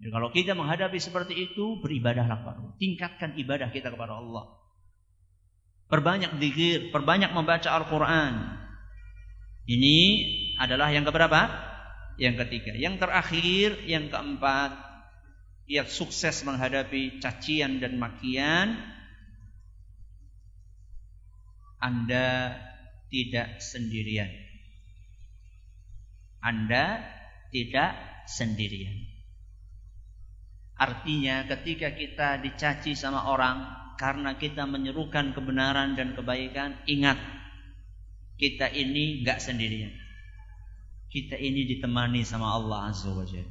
Jadi kalau kita menghadapi seperti itu, beribadahlah kepada Allah. Tingkatkan ibadah kita kepada Allah. Perbanyak zikir, perbanyak membaca Al-Quran. Ini adalah yang keberapa? Yang ketiga. Yang terakhir, yang keempat, ia sukses menghadapi cacian dan makian. Anda tidak sendirian. Anda tidak sendirian. Artinya ketika kita dicaci sama orang karena kita menyerukan kebenaran dan kebaikan, ingat kita ini nggak sendirian. Kita ini ditemani sama Allah Azza wa Jalla.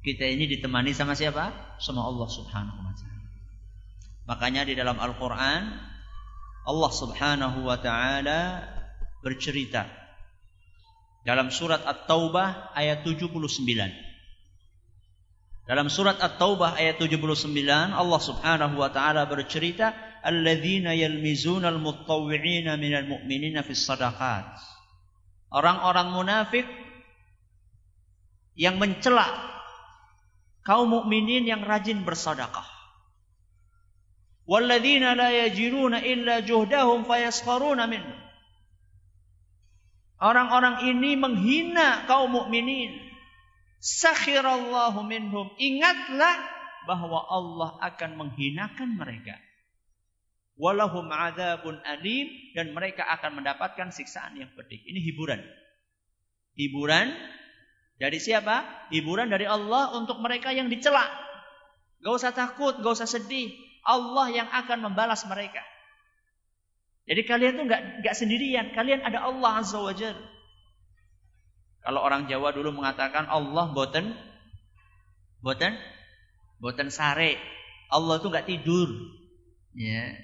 Kita ini ditemani sama siapa? Sama Allah Subhanahu wa taala. Makanya di dalam Al-Qur'an Allah Subhanahu wa taala bercerita dalam surat At-Taubah ayat 79. Dalam surat At-Taubah ayat 79 Allah Subhanahu wa taala bercerita alladzina yalmizuna al-mutawwi'ina minal mu'minina fis sadaqat orang-orang munafik yang mencela kaum mukminin yang rajin bersedekah. Walladzina la yajiruna illa juhdahum fayaskharuna minhum. Orang-orang ini menghina kaum mukminin. Sakhirallahu minhum. Ingatlah bahwa Allah akan menghinakan mereka. Walahum adzabun alim dan mereka akan mendapatkan siksaan yang pedih. Ini hiburan. Hiburan dari siapa? Hiburan dari Allah untuk mereka yang dicela. Gak usah takut, gak usah sedih. Allah yang akan membalas mereka. Jadi kalian tuh nggak nggak sendirian. Kalian ada Allah Azza wa Jal. Kalau orang Jawa dulu mengatakan Allah boten boten boten sare. Allah tuh nggak tidur. Ya.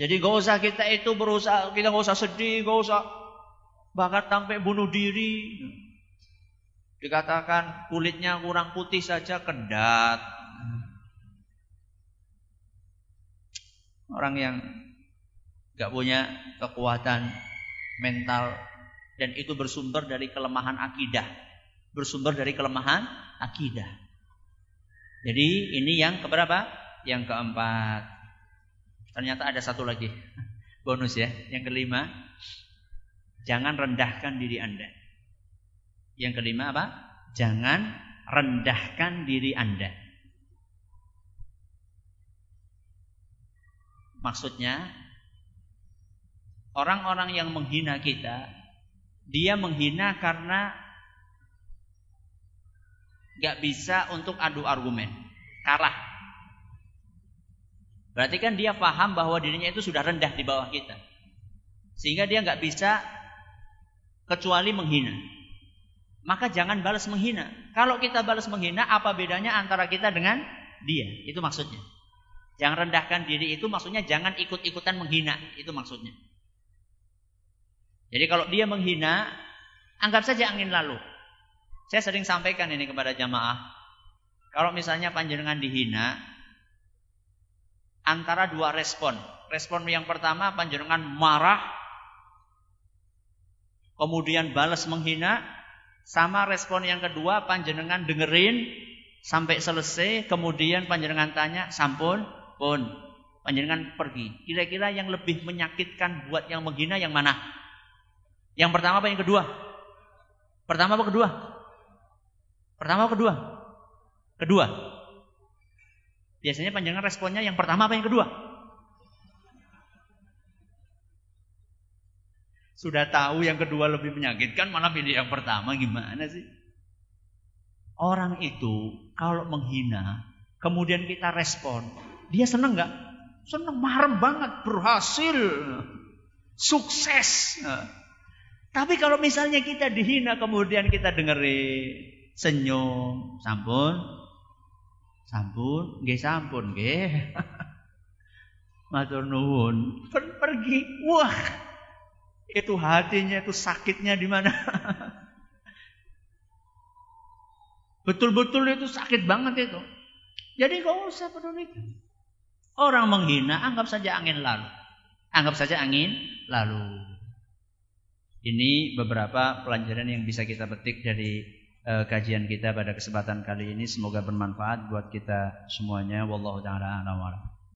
Jadi gak usah kita itu berusaha, kita gak usah sedih, gak usah bahkan sampai bunuh diri. Dikatakan kulitnya kurang putih saja kendat. Orang yang gak punya kekuatan mental dan itu bersumber dari kelemahan akidah. Bersumber dari kelemahan akidah. Jadi ini yang keberapa? Yang keempat. Ternyata ada satu lagi bonus ya. Yang kelima, jangan rendahkan diri Anda. Yang kelima apa? Jangan rendahkan diri Anda. Maksudnya, orang-orang yang menghina kita, dia menghina karena gak bisa untuk adu argumen, kalah. Berarti kan dia paham bahwa dirinya itu sudah rendah di bawah kita. Sehingga dia nggak bisa kecuali menghina. Maka jangan balas menghina. Kalau kita balas menghina, apa bedanya antara kita dengan dia? Itu maksudnya. Jangan rendahkan diri itu maksudnya jangan ikut-ikutan menghina. Itu maksudnya. Jadi kalau dia menghina, anggap saja angin lalu. Saya sering sampaikan ini kepada jamaah. Kalau misalnya panjenengan dihina, antara dua respon. Respon yang pertama panjenengan marah, kemudian balas menghina, sama respon yang kedua panjenengan dengerin sampai selesai, kemudian panjenengan tanya, sampun, pun, panjenengan pergi. Kira-kira yang lebih menyakitkan buat yang menghina yang mana? Yang pertama apa yang kedua? Pertama apa kedua? Pertama apa kedua? Kedua. Biasanya panjangan responnya yang pertama apa yang kedua? Sudah tahu yang kedua lebih menyakitkan, malah pilih yang pertama gimana sih? Orang itu kalau menghina, kemudian kita respon, dia seneng nggak? Seneng, marah banget, berhasil, sukses. Tapi kalau misalnya kita dihina kemudian kita dengerin senyum, sampun, sampun, nggih sampun, nggih. Matur nuwun, per pergi. Wah, itu hatinya itu sakitnya di mana? Betul-betul itu sakit banget itu. Jadi kau usah peduli. Orang menghina, anggap saja angin lalu. Anggap saja angin lalu. Ini beberapa pelajaran yang bisa kita petik dari uh, kajian kita pada kesempatan kali ini. Semoga bermanfaat buat kita semuanya. Wallahu taala.